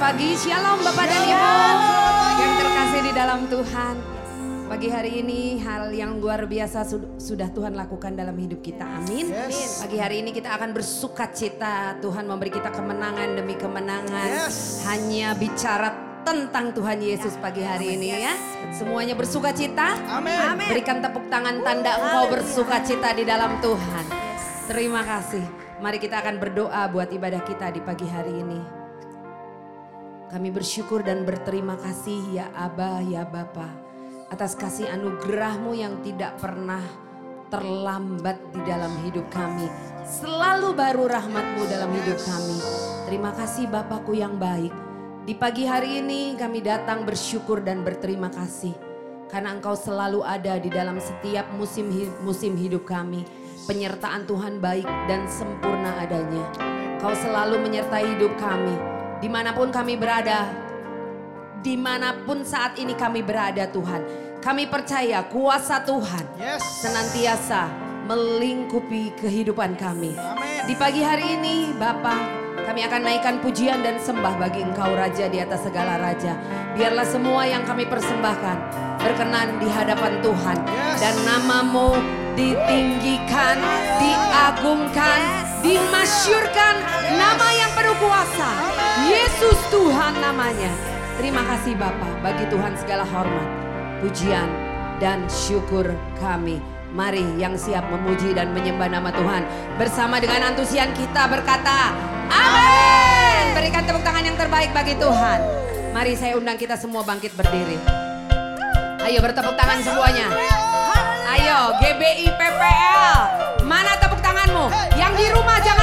pagi, shalom Bapak dan Ibu yang terkasih di dalam Tuhan. Pagi hari ini hal yang luar biasa sudah Tuhan lakukan dalam hidup kita. Amin. Yes. Pagi hari ini kita akan bersuka cita. Tuhan memberi kita kemenangan demi kemenangan. Yes. Hanya bicara tentang Tuhan Yesus pagi hari ini ya. Semuanya bersuka cita. Amin. Berikan tepuk tangan tanda engkau bersuka cita di dalam Tuhan. Terima kasih. Mari kita akan berdoa buat ibadah kita di pagi hari ini. Kami bersyukur dan berterima kasih ya Aba, ya Bapa. Atas kasih anugerahmu yang tidak pernah terlambat di dalam hidup kami. Selalu baru rahmatmu dalam hidup kami. Terima kasih Bapakku yang baik. Di pagi hari ini kami datang bersyukur dan berterima kasih. Karena engkau selalu ada di dalam setiap musim musim hidup kami. Penyertaan Tuhan baik dan sempurna adanya. Kau selalu menyertai hidup kami di mana pun kami berada, di mana pun saat ini kami berada Tuhan. Kami percaya kuasa Tuhan yes. senantiasa melingkupi kehidupan kami. Amen. Di pagi hari ini Bapak kami akan naikkan pujian dan sembah bagi Engkau Raja di atas segala Raja. Biarlah semua yang kami persembahkan berkenan di hadapan Tuhan. Yes. Dan namamu ditinggikan, diagungkan, dimasyurkan nama yang penuh kuasa. Yesus Tuhan namanya. Terima kasih Bapak bagi Tuhan segala hormat, pujian dan syukur kami. Mari yang siap memuji dan menyembah nama Tuhan bersama dengan antusian kita berkata Amin. Berikan tepuk tangan yang terbaik bagi Tuhan. Mari saya undang kita semua bangkit berdiri. Ayo bertepuk tangan semuanya. Ayo GBI PPL. Mana tepuk tanganmu? Yang di rumah jangan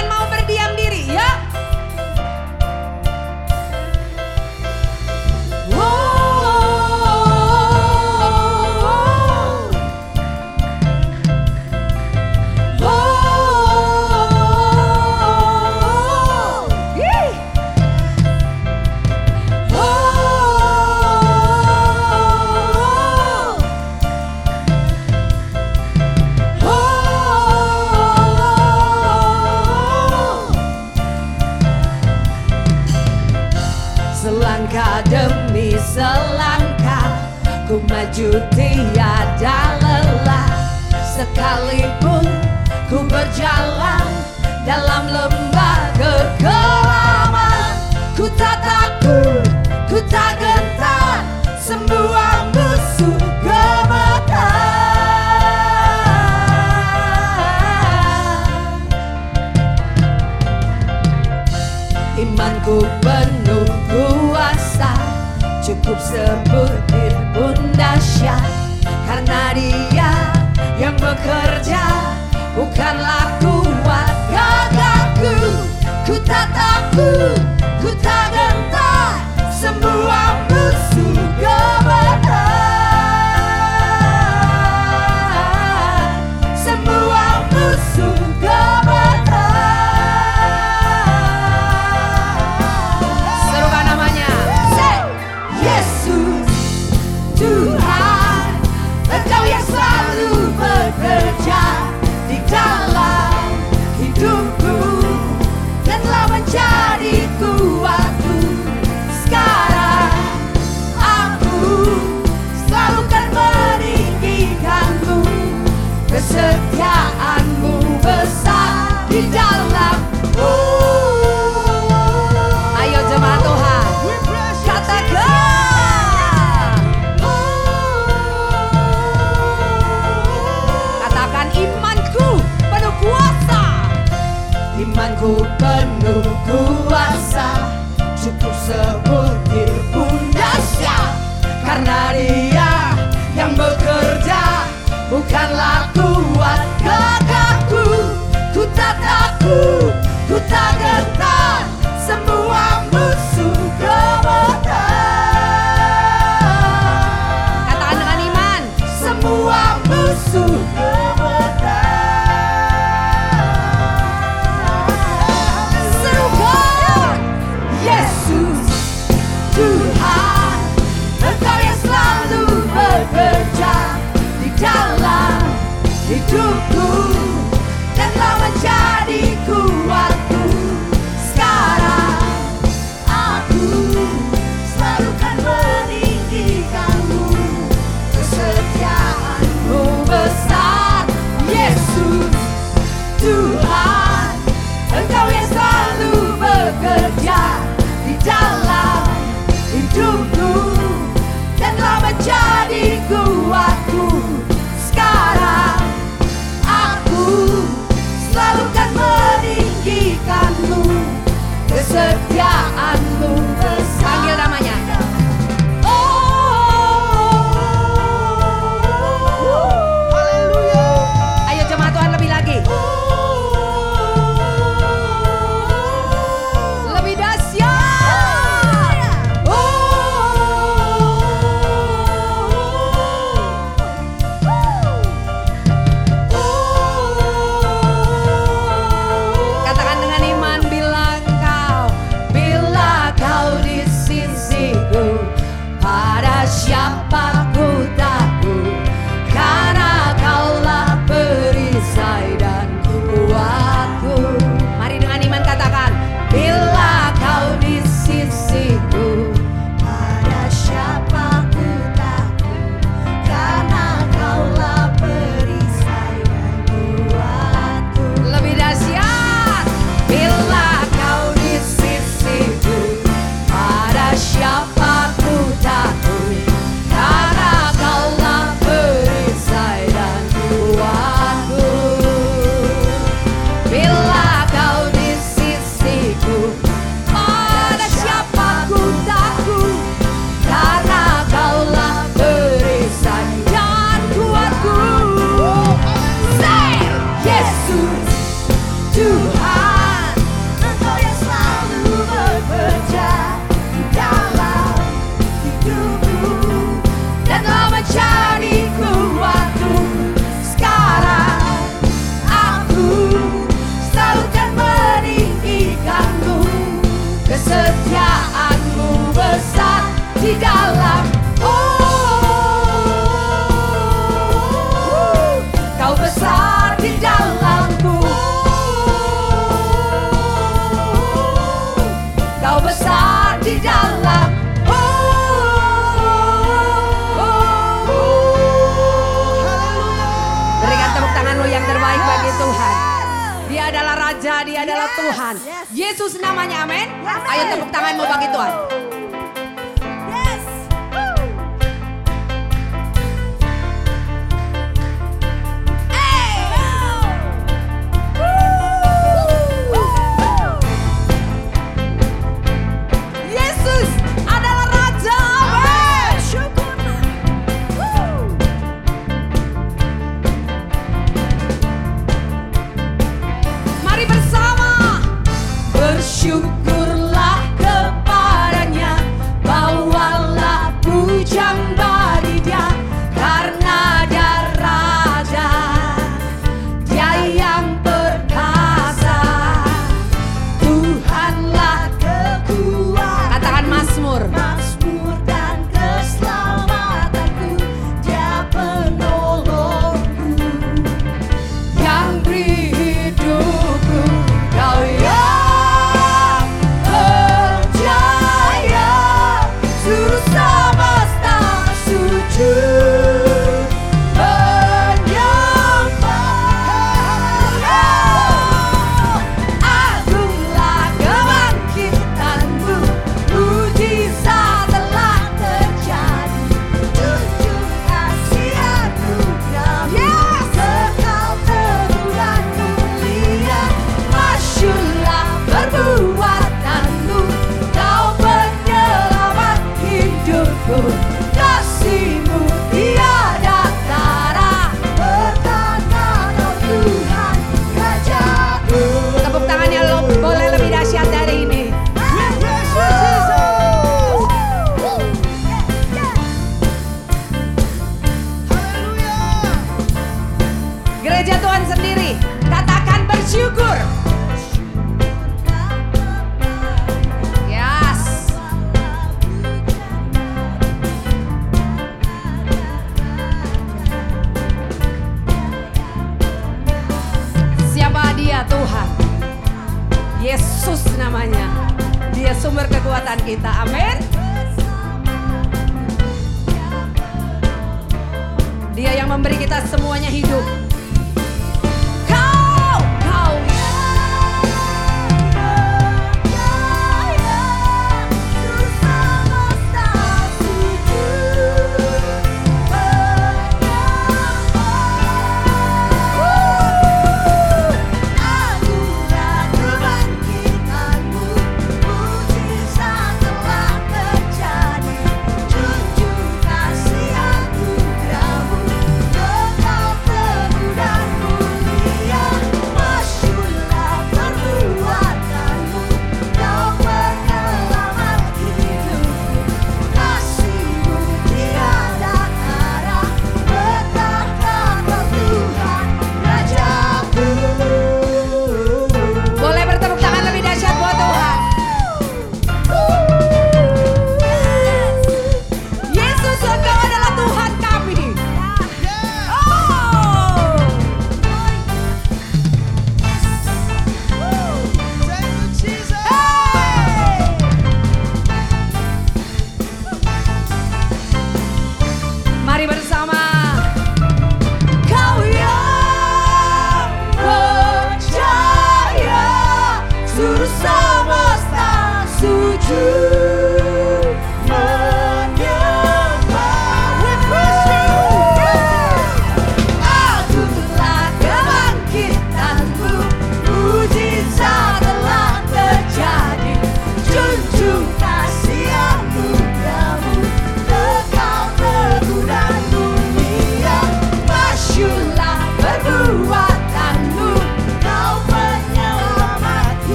super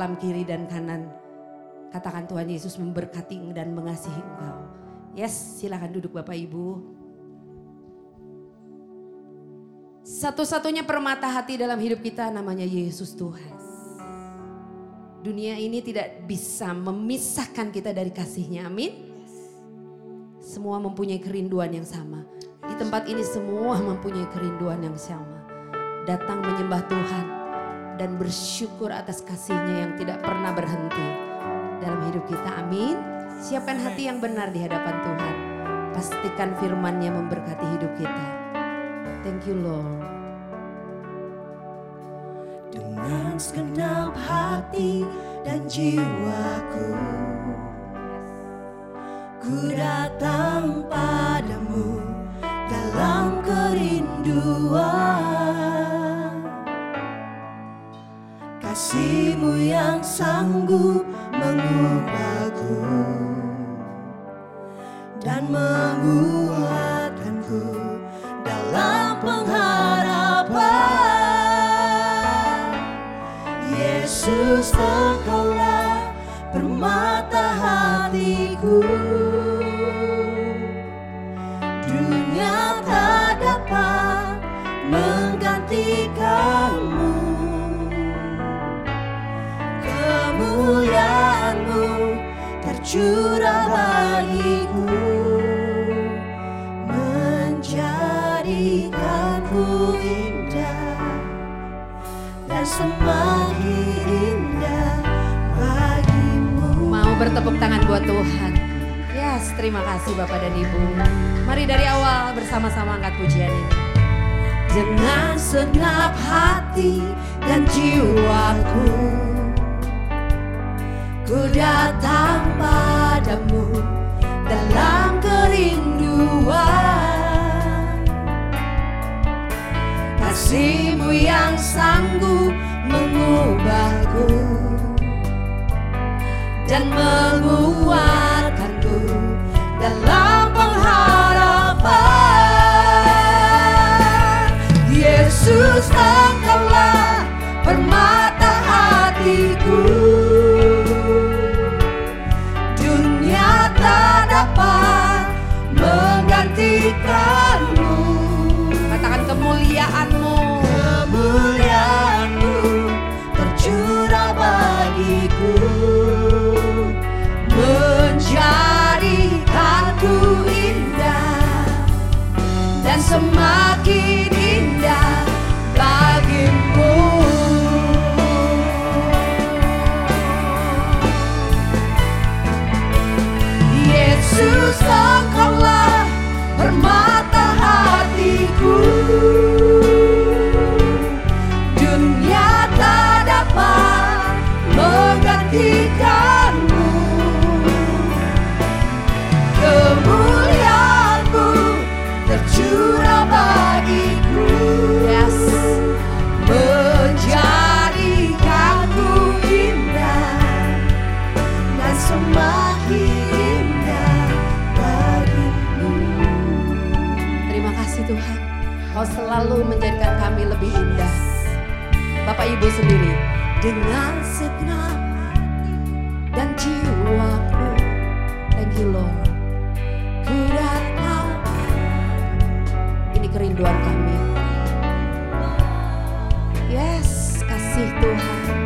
salam kiri dan kanan. Katakan Tuhan Yesus memberkati dan mengasihi engkau. Yes, silakan duduk Bapak Ibu. Satu-satunya permata hati dalam hidup kita namanya Yesus Tuhan. Dunia ini tidak bisa memisahkan kita dari kasihnya, amin. Semua mempunyai kerinduan yang sama. Di tempat ini semua mempunyai kerinduan yang sama. Datang menyembah Tuhan dan bersyukur atas kasihnya yang tidak pernah berhenti dalam hidup kita. Amin. Siapkan hati yang benar di hadapan Tuhan. Pastikan firman-Nya memberkati hidup kita. Thank you Lord. dengan segenap hati dan jiwaku Ku datang padamu dalam kerinduan Kasihmu yang sanggup mengubahku Dan menguatkanku dalam pengharapan. Yesus engkaulah permata hatiku tercurah bagiku Menjadikanku indah dan semakin indah bagimu. Mau bertepuk tangan buat Tuhan. Yes, terima kasih Bapak dan Ibu. Mari dari awal bersama-sama angkat pujian ini. dengan segenap hati dan jiwaku Ku datang padamu dalam kerinduan. Kasihmu yang sanggup mengubahku Dan menguatkanku dalam pengharapan. Yesus engkaulah permata hatiku Dan semakin Tuhan. Kau selalu menjadikan kami lebih indah. Bapak Ibu sendiri. Dengan segenap dan jiwaku. Thank you Lord. ku datang Ini kerinduan kami. Yes, kasih Tuhan.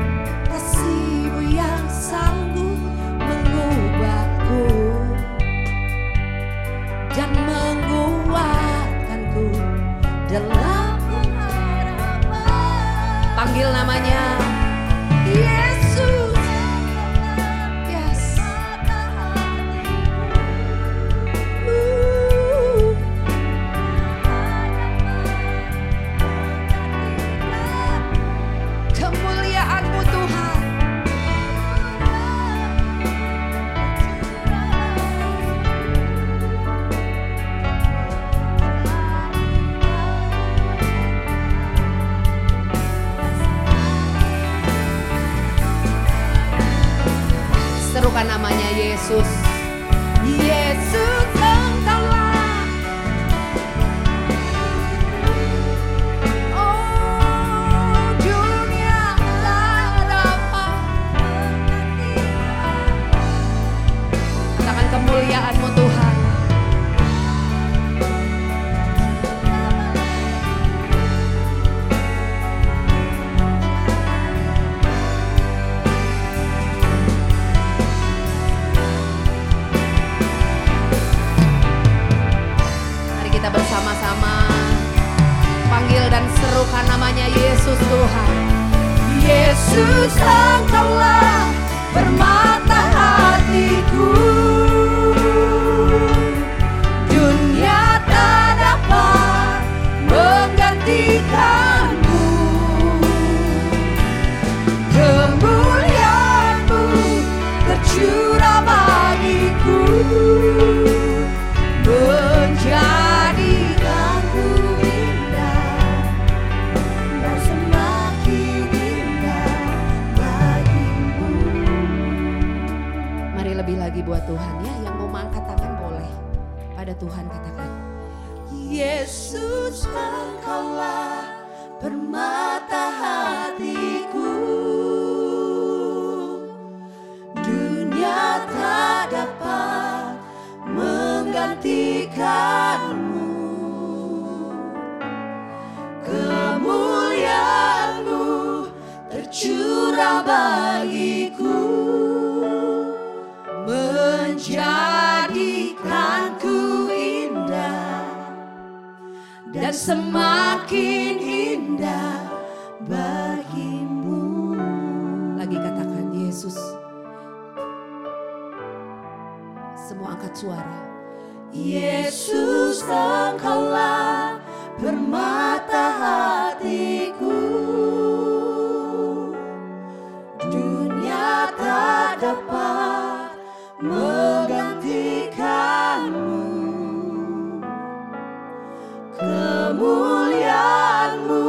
suara. Yesus engkaulah permata hatiku. Dunia tak dapat menggantikanmu. Kemuliaanmu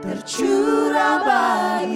tercurah bagi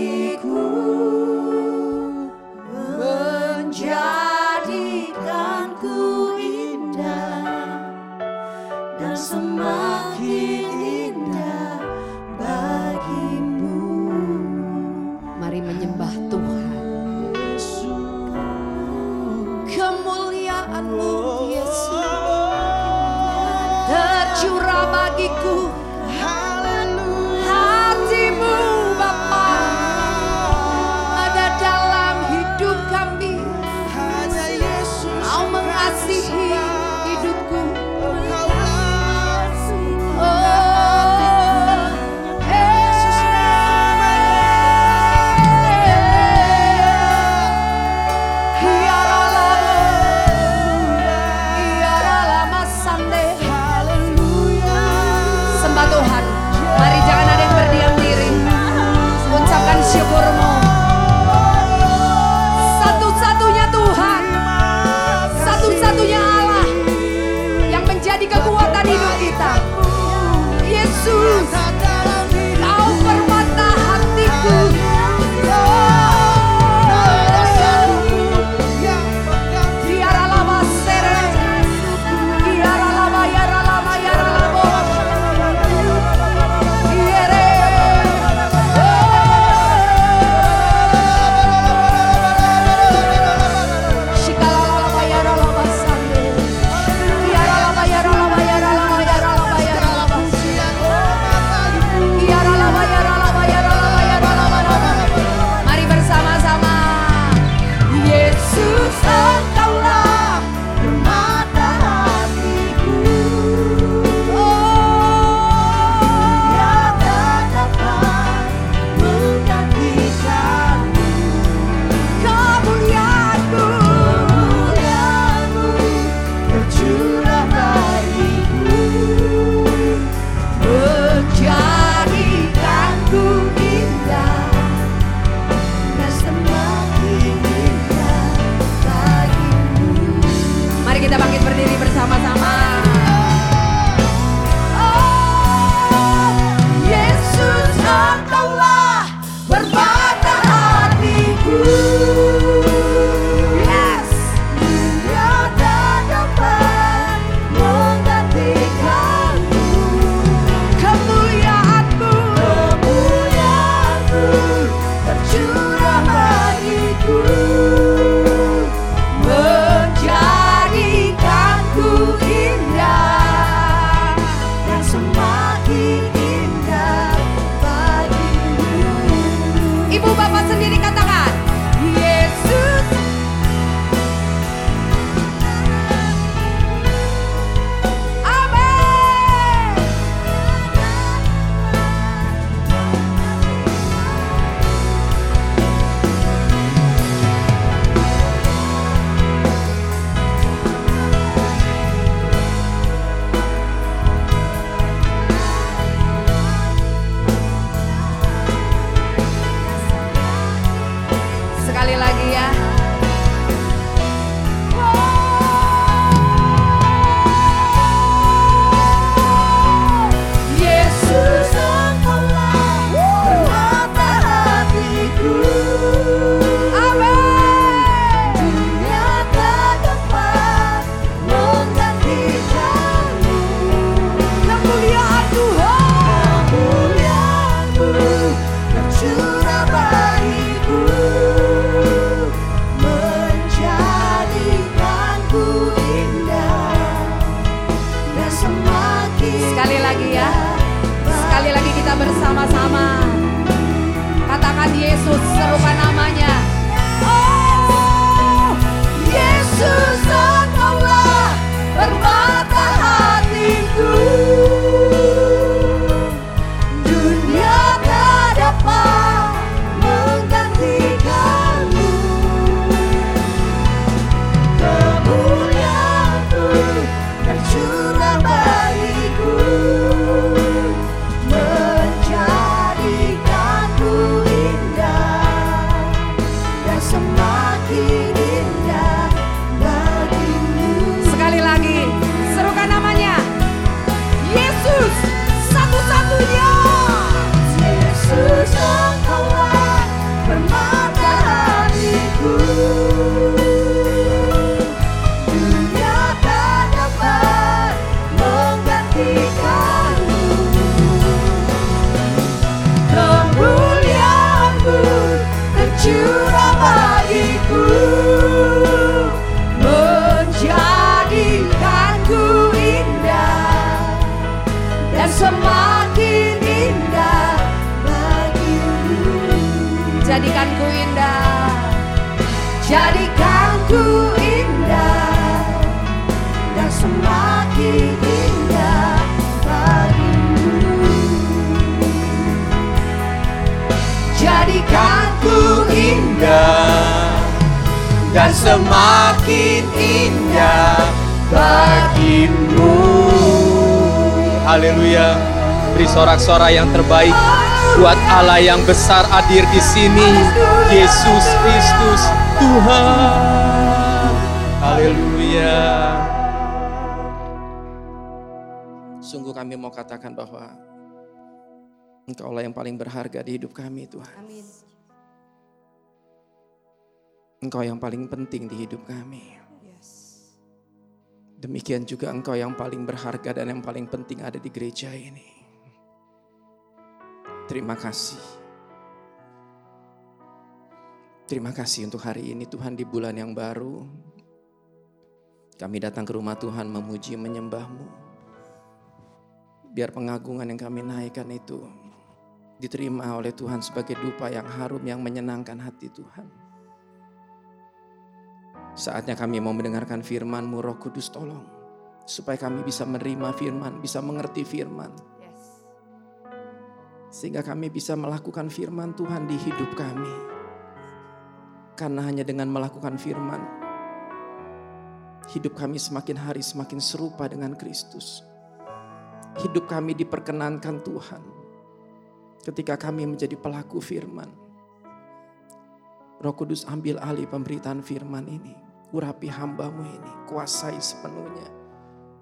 semakin indah bagimu. Jadikanku indah. Jadikanku indah dan semakin indah bagimu. Jadikanku indah dan semakin indah bagimu. Haleluya. Beri sorak-sorai yang terbaik buat Allah yang besar hadir di sini. Yesus Kristus Tuhan. Haleluya. Sungguh kami mau katakan bahwa Engkaulah yang paling berharga di hidup kami Tuhan. Amin. Engkau yang paling penting di hidup kami. Demikian juga engkau yang paling berharga dan yang paling penting ada di gereja ini. Terima kasih. Terima kasih untuk hari ini Tuhan di bulan yang baru. Kami datang ke rumah Tuhan memuji menyembahmu. Biar pengagungan yang kami naikkan itu diterima oleh Tuhan sebagai dupa yang harum yang menyenangkan hati Tuhan. Saatnya kami mau mendengarkan firman-Mu Roh Kudus tolong. Supaya kami bisa menerima firman, bisa mengerti firman. Sehingga kami bisa melakukan firman Tuhan di hidup kami. Karena hanya dengan melakukan firman, hidup kami semakin hari semakin serupa dengan Kristus. Hidup kami diperkenankan Tuhan. Ketika kami menjadi pelaku firman. Roh Kudus ambil alih pemberitaan firman ini. Urapi hambamu ini, kuasai sepenuhnya.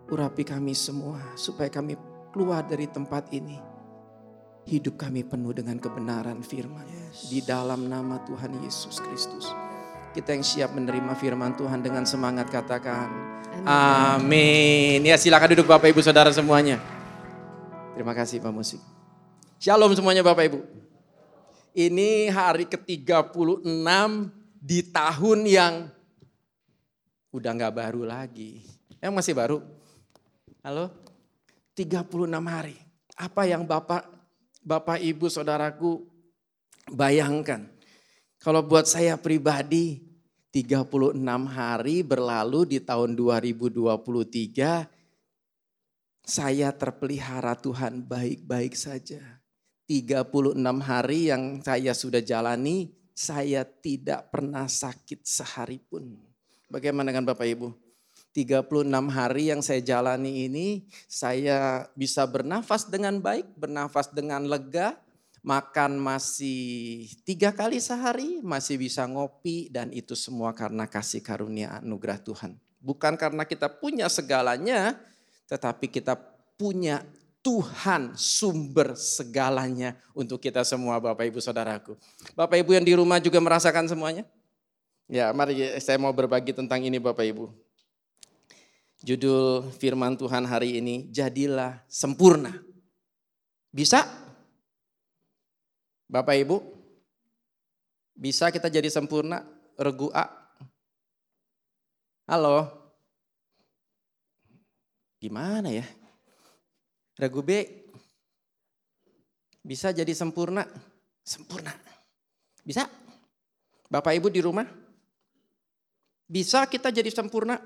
Urapi kami semua supaya kami keluar dari tempat ini. Hidup kami penuh dengan kebenaran firman. Di dalam nama Tuhan Yesus Kristus. Kita yang siap menerima firman Tuhan dengan semangat katakan. Amin. Ya silakan duduk Bapak Ibu Saudara semuanya. Terima kasih Pak Musik. Shalom semuanya Bapak Ibu. Ini hari ke-36 di tahun yang udah nggak baru lagi. Yang masih baru? Halo? 36 hari. Apa yang Bapak, Bapak Ibu Saudaraku bayangkan? Kalau buat saya pribadi 36 hari berlalu di tahun 2023 saya terpelihara Tuhan baik-baik saja. 36 hari yang saya sudah jalani, saya tidak pernah sakit sehari pun. Bagaimana dengan Bapak Ibu? 36 hari yang saya jalani ini, saya bisa bernafas dengan baik, bernafas dengan lega, makan masih tiga kali sehari, masih bisa ngopi, dan itu semua karena kasih karunia anugerah Tuhan. Bukan karena kita punya segalanya, tetapi kita punya Tuhan sumber segalanya untuk kita semua Bapak Ibu Saudaraku. Bapak Ibu yang di rumah juga merasakan semuanya? Ya mari saya mau berbagi tentang ini Bapak Ibu. Judul firman Tuhan hari ini, jadilah sempurna. Bisa? Bapak Ibu, bisa kita jadi sempurna? Regu A. Halo? Gimana ya? Regu B, bisa jadi sempurna? Sempurna. Bisa? Bapak Ibu di rumah? Bisa kita jadi sempurna?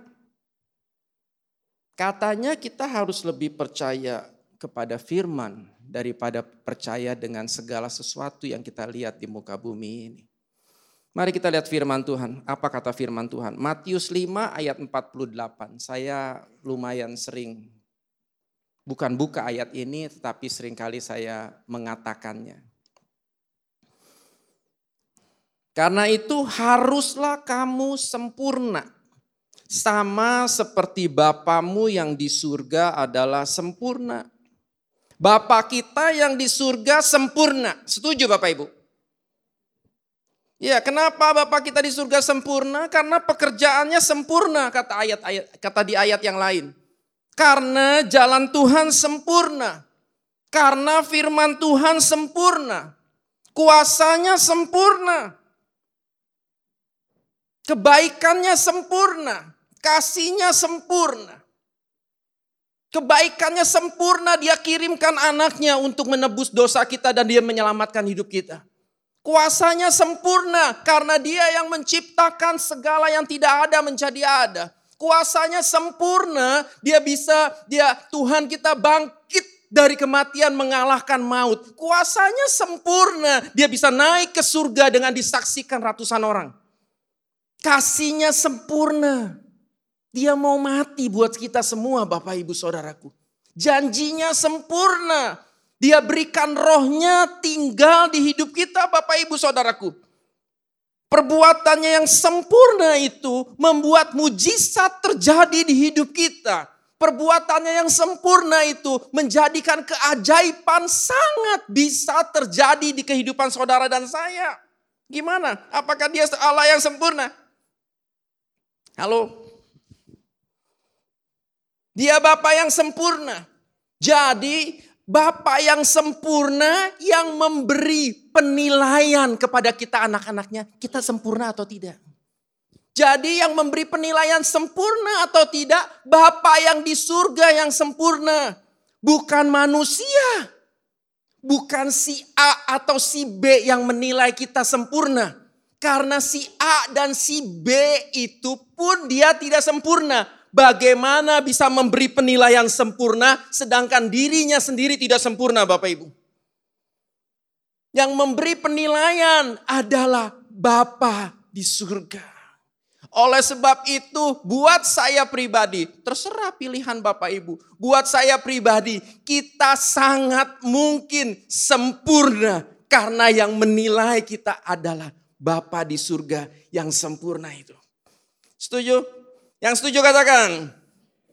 Katanya kita harus lebih percaya kepada firman daripada percaya dengan segala sesuatu yang kita lihat di muka bumi ini. Mari kita lihat firman Tuhan. Apa kata firman Tuhan? Matius 5 ayat 48. Saya lumayan sering bukan buka ayat ini tetapi sering kali saya mengatakannya. Karena itu haruslah kamu sempurna. Sama seperti Bapamu yang di surga adalah sempurna. Bapak kita yang di surga sempurna. Setuju Bapak Ibu? Ya, kenapa Bapak kita di surga sempurna? Karena pekerjaannya sempurna kata ayat-ayat kata di ayat yang lain. Karena jalan Tuhan sempurna. Karena firman Tuhan sempurna. Kuasanya sempurna. Kebaikannya sempurna, kasihnya sempurna. Kebaikannya sempurna, dia kirimkan anaknya untuk menebus dosa kita dan dia menyelamatkan hidup kita. Kuasanya sempurna karena dia yang menciptakan segala yang tidak ada menjadi ada. Kuasanya sempurna, dia bisa, dia Tuhan kita bangkit dari kematian mengalahkan maut. Kuasanya sempurna, dia bisa naik ke surga dengan disaksikan ratusan orang. Kasihnya sempurna. Dia mau mati buat kita semua Bapak Ibu Saudaraku. Janjinya sempurna. Dia berikan rohnya tinggal di hidup kita Bapak Ibu Saudaraku. Perbuatannya yang sempurna itu membuat mujizat terjadi di hidup kita. Perbuatannya yang sempurna itu menjadikan keajaiban sangat bisa terjadi di kehidupan saudara dan saya. Gimana? Apakah dia Allah yang sempurna? Halo? Dia Bapak yang sempurna. Jadi Bapak yang sempurna yang memberi penilaian kepada kita anak-anaknya. Kita sempurna atau tidak? Jadi yang memberi penilaian sempurna atau tidak, Bapak yang di surga yang sempurna. Bukan manusia. Bukan si A atau si B yang menilai kita sempurna. Karena si A dan si B itu pun dia tidak sempurna. Bagaimana bisa memberi penilaian sempurna sedangkan dirinya sendiri tidak sempurna Bapak Ibu. Yang memberi penilaian adalah Bapa di surga. Oleh sebab itu, buat saya pribadi, terserah pilihan Bapak Ibu. Buat saya pribadi, kita sangat mungkin sempurna karena yang menilai kita adalah Bapa di surga yang sempurna itu. Setuju? Yang setuju katakan.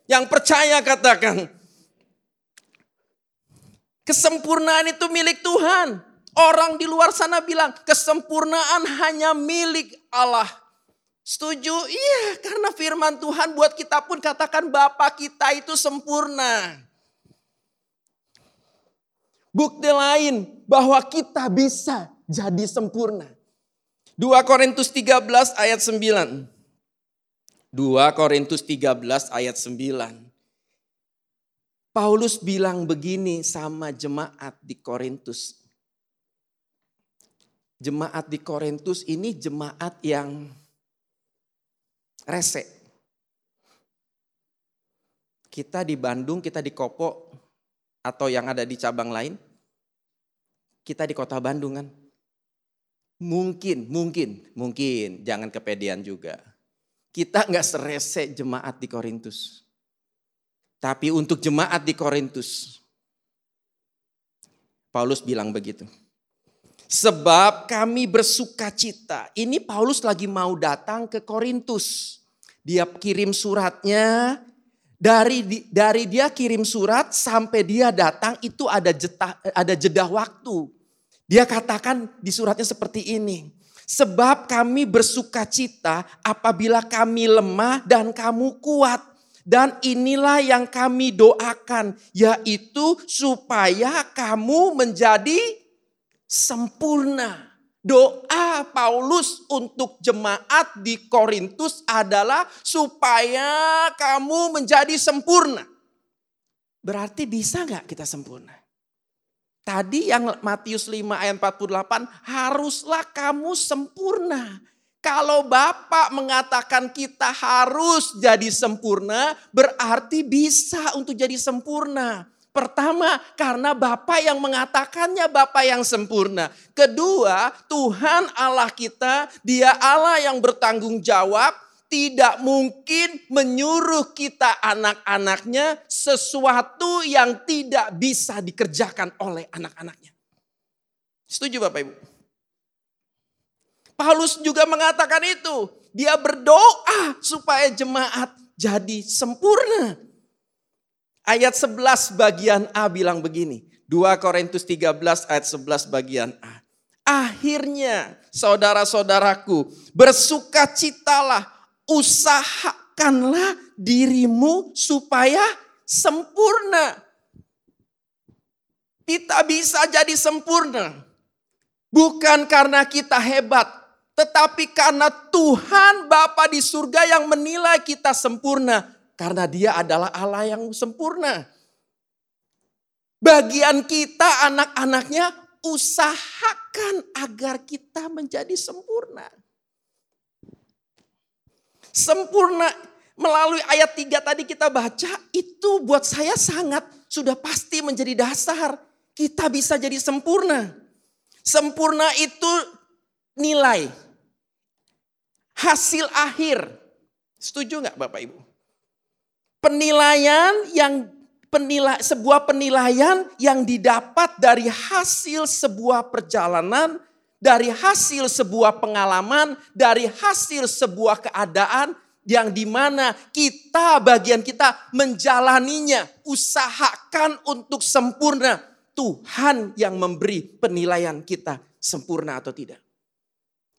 Yang percaya katakan. Kesempurnaan itu milik Tuhan. Orang di luar sana bilang kesempurnaan hanya milik Allah. Setuju? Iya, karena firman Tuhan buat kita pun katakan Bapa kita itu sempurna. Bukti lain bahwa kita bisa jadi sempurna. 2 Korintus 13 ayat 9. 2 Korintus 13 ayat 9. Paulus bilang begini sama jemaat di Korintus. Jemaat di Korintus ini jemaat yang rese. Kita di Bandung, kita di Kopo, atau yang ada di cabang lain, kita di kota Bandung kan. Mungkin, mungkin, mungkin, jangan kepedean juga. Kita nggak serese jemaat di Korintus. Tapi untuk jemaat di Korintus, Paulus bilang begitu. Sebab kami bersuka cita. Ini Paulus lagi mau datang ke Korintus. Dia kirim suratnya dari dari dia kirim surat sampai dia datang itu ada jeda, ada jeda waktu. Dia katakan di suratnya seperti ini. Sebab kami bersuka cita apabila kami lemah dan kamu kuat. Dan inilah yang kami doakan, yaitu supaya kamu menjadi sempurna Doa Paulus untuk jemaat di Korintus adalah supaya kamu menjadi sempurna. Berarti bisa nggak kita sempurna? Tadi yang Matius 5 ayat 48, haruslah kamu sempurna. Kalau Bapak mengatakan kita harus jadi sempurna, berarti bisa untuk jadi sempurna. Pertama, karena Bapa yang mengatakannya Bapa yang sempurna. Kedua, Tuhan Allah kita, Dia Allah yang bertanggung jawab, tidak mungkin menyuruh kita anak-anaknya sesuatu yang tidak bisa dikerjakan oleh anak-anaknya. Setuju Bapak Ibu? Paulus juga mengatakan itu. Dia berdoa supaya jemaat jadi sempurna. Ayat 11 bagian A bilang begini. 2 Korintus 13 ayat 11 bagian A. Akhirnya saudara-saudaraku bersukacitalah usahakanlah dirimu supaya sempurna. Kita bisa jadi sempurna. Bukan karena kita hebat, tetapi karena Tuhan Bapa di surga yang menilai kita sempurna. Karena dia adalah Allah yang sempurna. Bagian kita anak-anaknya usahakan agar kita menjadi sempurna. Sempurna melalui ayat 3 tadi kita baca itu buat saya sangat sudah pasti menjadi dasar kita bisa jadi sempurna. Sempurna itu nilai. Hasil akhir. Setuju nggak Bapak Ibu? Penilaian yang penilai, sebuah penilaian yang didapat dari hasil sebuah perjalanan, dari hasil sebuah pengalaman, dari hasil sebuah keadaan yang di mana kita bagian kita menjalaninya, usahakan untuk sempurna. Tuhan yang memberi penilaian kita sempurna atau tidak.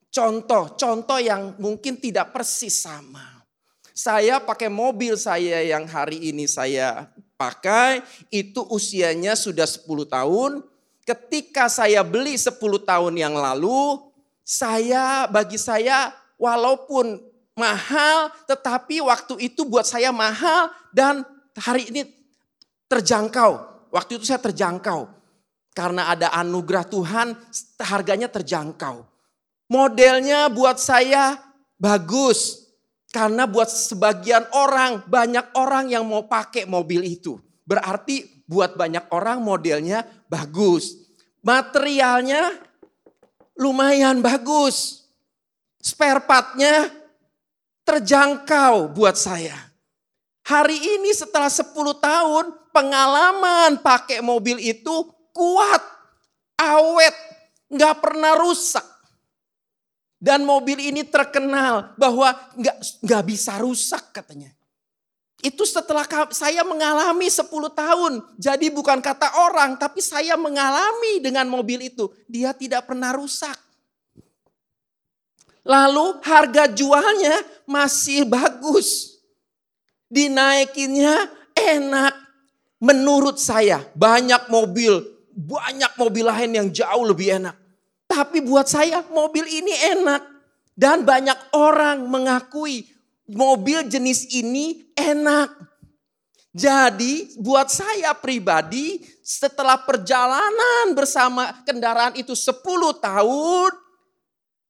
Contoh, contoh yang mungkin tidak persis sama. Saya pakai mobil saya yang hari ini saya pakai, itu usianya sudah 10 tahun. Ketika saya beli 10 tahun yang lalu, saya bagi saya walaupun mahal, tetapi waktu itu buat saya mahal dan hari ini terjangkau. Waktu itu saya terjangkau. Karena ada anugerah Tuhan, harganya terjangkau. Modelnya buat saya bagus. Karena buat sebagian orang, banyak orang yang mau pakai mobil itu. Berarti buat banyak orang modelnya bagus. Materialnya lumayan bagus. Spare partnya terjangkau buat saya. Hari ini setelah 10 tahun pengalaman pakai mobil itu kuat, awet, nggak pernah rusak. Dan mobil ini terkenal bahwa nggak nggak bisa rusak katanya. Itu setelah saya mengalami 10 tahun. Jadi bukan kata orang, tapi saya mengalami dengan mobil itu. Dia tidak pernah rusak. Lalu harga jualnya masih bagus. Dinaikinnya enak. Menurut saya banyak mobil, banyak mobil lain yang jauh lebih enak. Tapi buat saya mobil ini enak. Dan banyak orang mengakui mobil jenis ini enak. Jadi buat saya pribadi setelah perjalanan bersama kendaraan itu 10 tahun.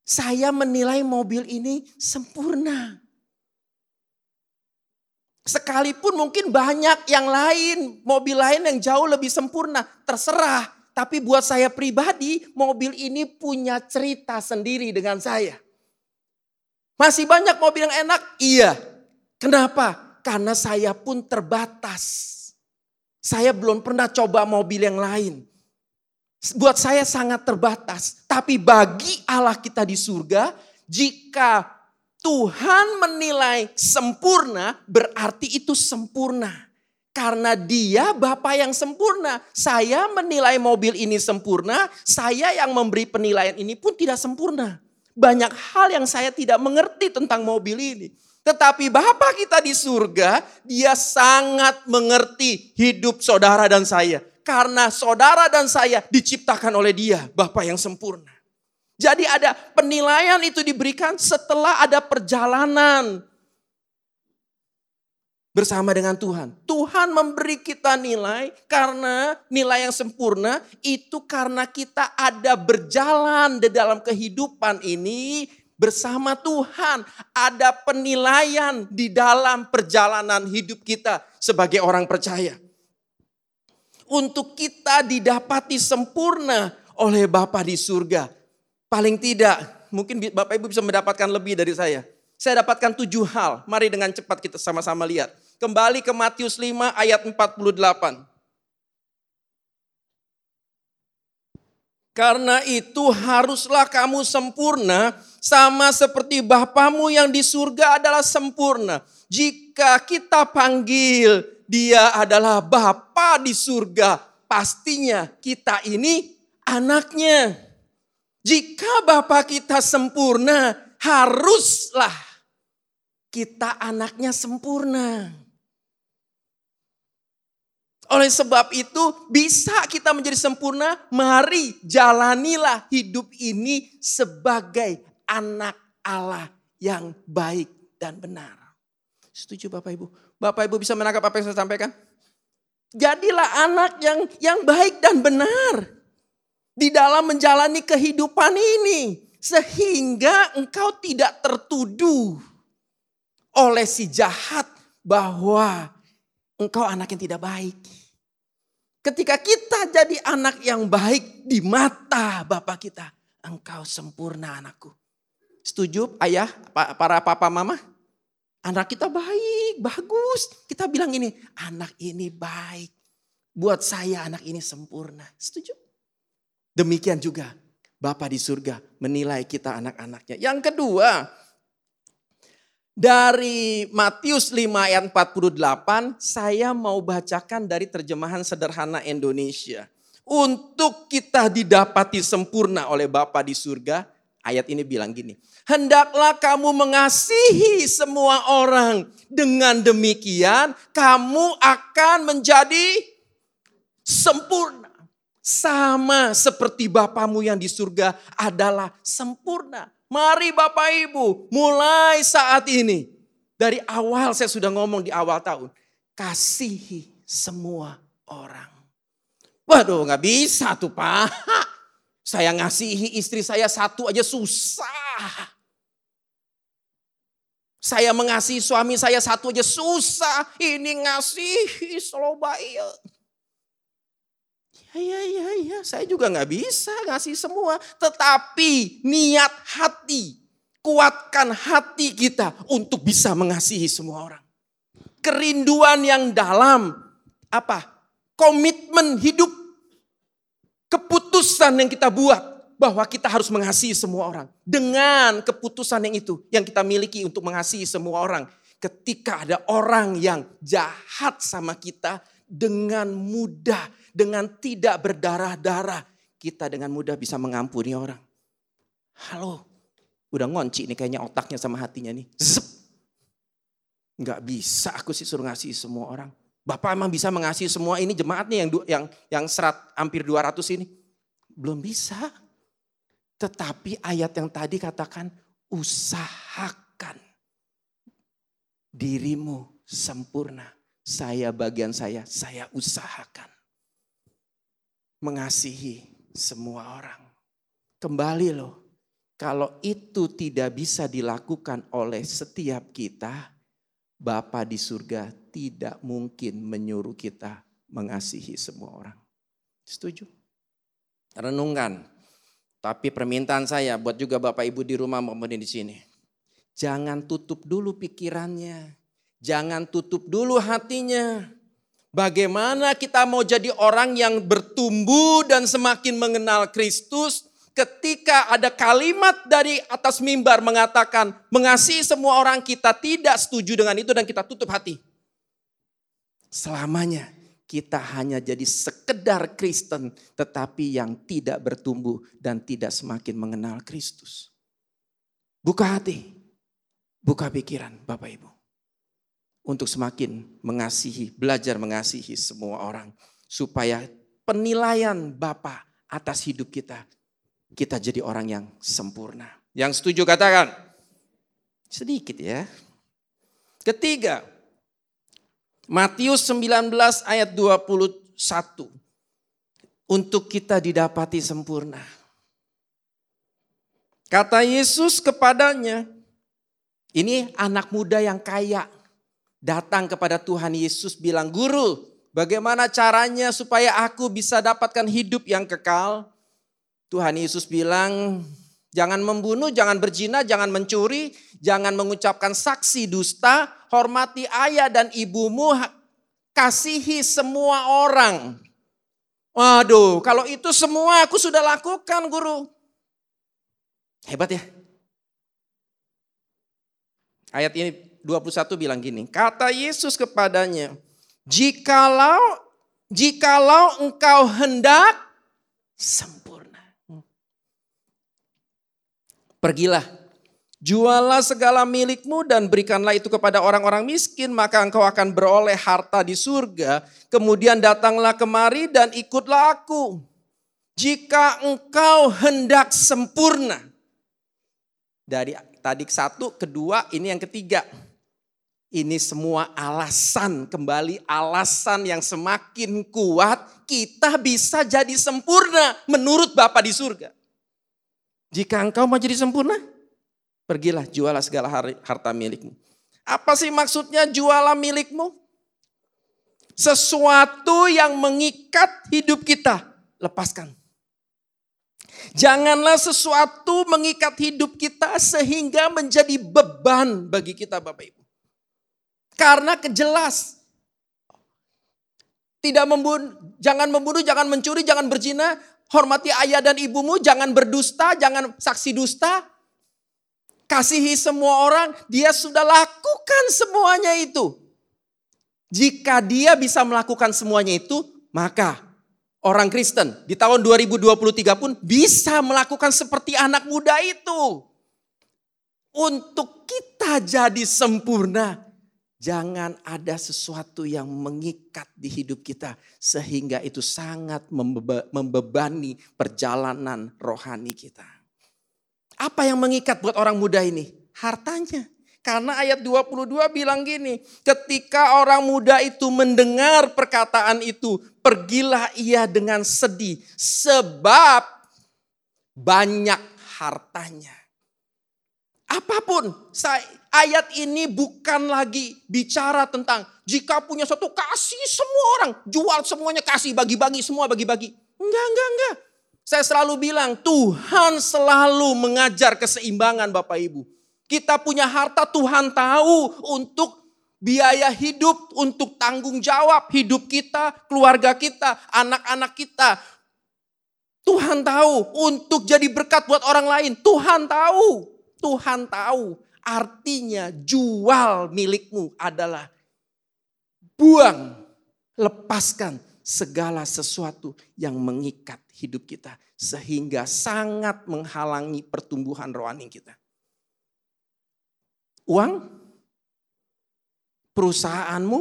Saya menilai mobil ini sempurna. Sekalipun mungkin banyak yang lain, mobil lain yang jauh lebih sempurna, terserah. Tapi buat saya pribadi, mobil ini punya cerita sendiri dengan saya. Masih banyak mobil yang enak? Iya. Kenapa? Karena saya pun terbatas. Saya belum pernah coba mobil yang lain. Buat saya sangat terbatas. Tapi bagi Allah kita di surga, jika Tuhan menilai sempurna berarti itu sempurna. Karena dia Bapak yang sempurna. Saya menilai mobil ini sempurna, saya yang memberi penilaian ini pun tidak sempurna. Banyak hal yang saya tidak mengerti tentang mobil ini. Tetapi Bapak kita di surga, dia sangat mengerti hidup saudara dan saya. Karena saudara dan saya diciptakan oleh dia, Bapak yang sempurna. Jadi ada penilaian itu diberikan setelah ada perjalanan bersama dengan Tuhan. Tuhan memberi kita nilai karena nilai yang sempurna itu karena kita ada berjalan di dalam kehidupan ini bersama Tuhan. Ada penilaian di dalam perjalanan hidup kita sebagai orang percaya. Untuk kita didapati sempurna oleh Bapa di surga Paling tidak, mungkin Bapak Ibu bisa mendapatkan lebih dari saya. Saya dapatkan tujuh hal. Mari dengan cepat kita sama-sama lihat. Kembali ke Matius 5 ayat 48. Karena itu haruslah kamu sempurna sama seperti Bapamu yang di surga adalah sempurna. Jika kita panggil dia adalah Bapa di surga, pastinya kita ini anaknya. Jika Bapa kita sempurna, haruslah kita anaknya sempurna. Oleh sebab itu bisa kita menjadi sempurna, mari jalanilah hidup ini sebagai anak Allah yang baik dan benar. Setuju Bapak Ibu? Bapak Ibu bisa menangkap apa yang saya sampaikan? Jadilah anak yang yang baik dan benar di dalam menjalani kehidupan ini sehingga engkau tidak tertuduh oleh si jahat bahwa engkau anak yang tidak baik. Ketika kita jadi anak yang baik di mata Bapak kita, engkau sempurna anakku. Setuju ayah, para papa mama? Anak kita baik, bagus. Kita bilang ini, anak ini baik. Buat saya anak ini sempurna. Setuju? Demikian juga Bapak di surga menilai kita anak-anaknya. Yang kedua, dari Matius 5 ayat 48, saya mau bacakan dari terjemahan sederhana Indonesia. Untuk kita didapati sempurna oleh Bapa di surga, ayat ini bilang gini. Hendaklah kamu mengasihi semua orang. Dengan demikian kamu akan menjadi sempurna. Sama seperti Bapamu yang di surga adalah sempurna. Mari Bapak Ibu, mulai saat ini. Dari awal saya sudah ngomong di awal tahun. Kasihi semua orang. Waduh gak bisa tuh Pak. Saya ngasihi istri saya satu aja susah. Saya mengasihi suami saya satu aja susah. Ini ngasihi selalu baik. Ya, ya, ya, ya, saya juga nggak bisa ngasih semua. Tetapi niat hati, kuatkan hati kita untuk bisa mengasihi semua orang. Kerinduan yang dalam, apa? Komitmen hidup, keputusan yang kita buat bahwa kita harus mengasihi semua orang. Dengan keputusan yang itu, yang kita miliki untuk mengasihi semua orang. Ketika ada orang yang jahat sama kita, dengan mudah, dengan tidak berdarah-darah, kita dengan mudah bisa mengampuni orang. Halo, udah ngonci nih kayaknya otaknya sama hatinya nih. Zep. Nggak bisa aku sih suruh ngasih semua orang. Bapak emang bisa mengasihi semua ini jemaat nih yang yang yang serat hampir 200 ini. Belum bisa. Tetapi ayat yang tadi katakan usahakan dirimu sempurna saya bagian saya, saya usahakan. Mengasihi semua orang. Kembali loh, kalau itu tidak bisa dilakukan oleh setiap kita, Bapa di surga tidak mungkin menyuruh kita mengasihi semua orang. Setuju? Renungkan. Tapi permintaan saya buat juga Bapak Ibu di rumah maupun di sini. Jangan tutup dulu pikirannya. Jangan tutup dulu hatinya. Bagaimana kita mau jadi orang yang bertumbuh dan semakin mengenal Kristus ketika ada kalimat dari atas mimbar mengatakan mengasihi semua orang kita tidak setuju dengan itu dan kita tutup hati. Selamanya kita hanya jadi sekedar Kristen tetapi yang tidak bertumbuh dan tidak semakin mengenal Kristus. Buka hati, buka pikiran Bapak Ibu untuk semakin mengasihi, belajar mengasihi semua orang. Supaya penilaian Bapa atas hidup kita, kita jadi orang yang sempurna. Yang setuju katakan. Sedikit ya. Ketiga, Matius 19 ayat 21. Untuk kita didapati sempurna. Kata Yesus kepadanya, ini anak muda yang kaya datang kepada Tuhan Yesus bilang, "Guru, bagaimana caranya supaya aku bisa dapatkan hidup yang kekal?" Tuhan Yesus bilang, "Jangan membunuh, jangan berzina, jangan mencuri, jangan mengucapkan saksi dusta, hormati ayah dan ibumu, kasihi semua orang." Waduh, kalau itu semua aku sudah lakukan, Guru. Hebat ya? Ayat ini 21 bilang gini, kata Yesus kepadanya, jikalau jikalau engkau hendak sempurna. Pergilah, jualah segala milikmu dan berikanlah itu kepada orang-orang miskin, maka engkau akan beroleh harta di surga. Kemudian datanglah kemari dan ikutlah aku. Jika engkau hendak sempurna. Dari tadi satu, kedua, ini yang ketiga. Ini semua alasan, kembali alasan yang semakin kuat kita bisa jadi sempurna menurut Bapa di surga. Jika engkau mau jadi sempurna, pergilah jualah segala harta milikmu. Apa sih maksudnya jualah milikmu? Sesuatu yang mengikat hidup kita, lepaskan. Janganlah sesuatu mengikat hidup kita sehingga menjadi beban bagi kita Bapak Ibu. Karena kejelas. Tidak membunuh, jangan membunuh, jangan mencuri, jangan berzina, hormati ayah dan ibumu, jangan berdusta, jangan saksi dusta. Kasihi semua orang, dia sudah lakukan semuanya itu. Jika dia bisa melakukan semuanya itu, maka orang Kristen di tahun 2023 pun bisa melakukan seperti anak muda itu. Untuk kita jadi sempurna, Jangan ada sesuatu yang mengikat di hidup kita sehingga itu sangat membebani perjalanan rohani kita. Apa yang mengikat buat orang muda ini? Hartanya. Karena ayat 22 bilang gini, ketika orang muda itu mendengar perkataan itu, pergilah ia dengan sedih sebab banyak hartanya. Apa pun, saya, ayat ini bukan lagi bicara tentang jika punya satu kasih semua orang, jual semuanya kasih, bagi-bagi semua bagi-bagi. Enggak, enggak, enggak. Saya selalu bilang Tuhan selalu mengajar keseimbangan Bapak Ibu. Kita punya harta Tuhan tahu untuk biaya hidup, untuk tanggung jawab hidup kita, keluarga kita, anak-anak kita. Tuhan tahu untuk jadi berkat buat orang lain. Tuhan tahu. Tuhan tahu artinya jual milikmu adalah buang, lepaskan segala sesuatu yang mengikat hidup kita sehingga sangat menghalangi pertumbuhan rohani kita. Uang, perusahaanmu,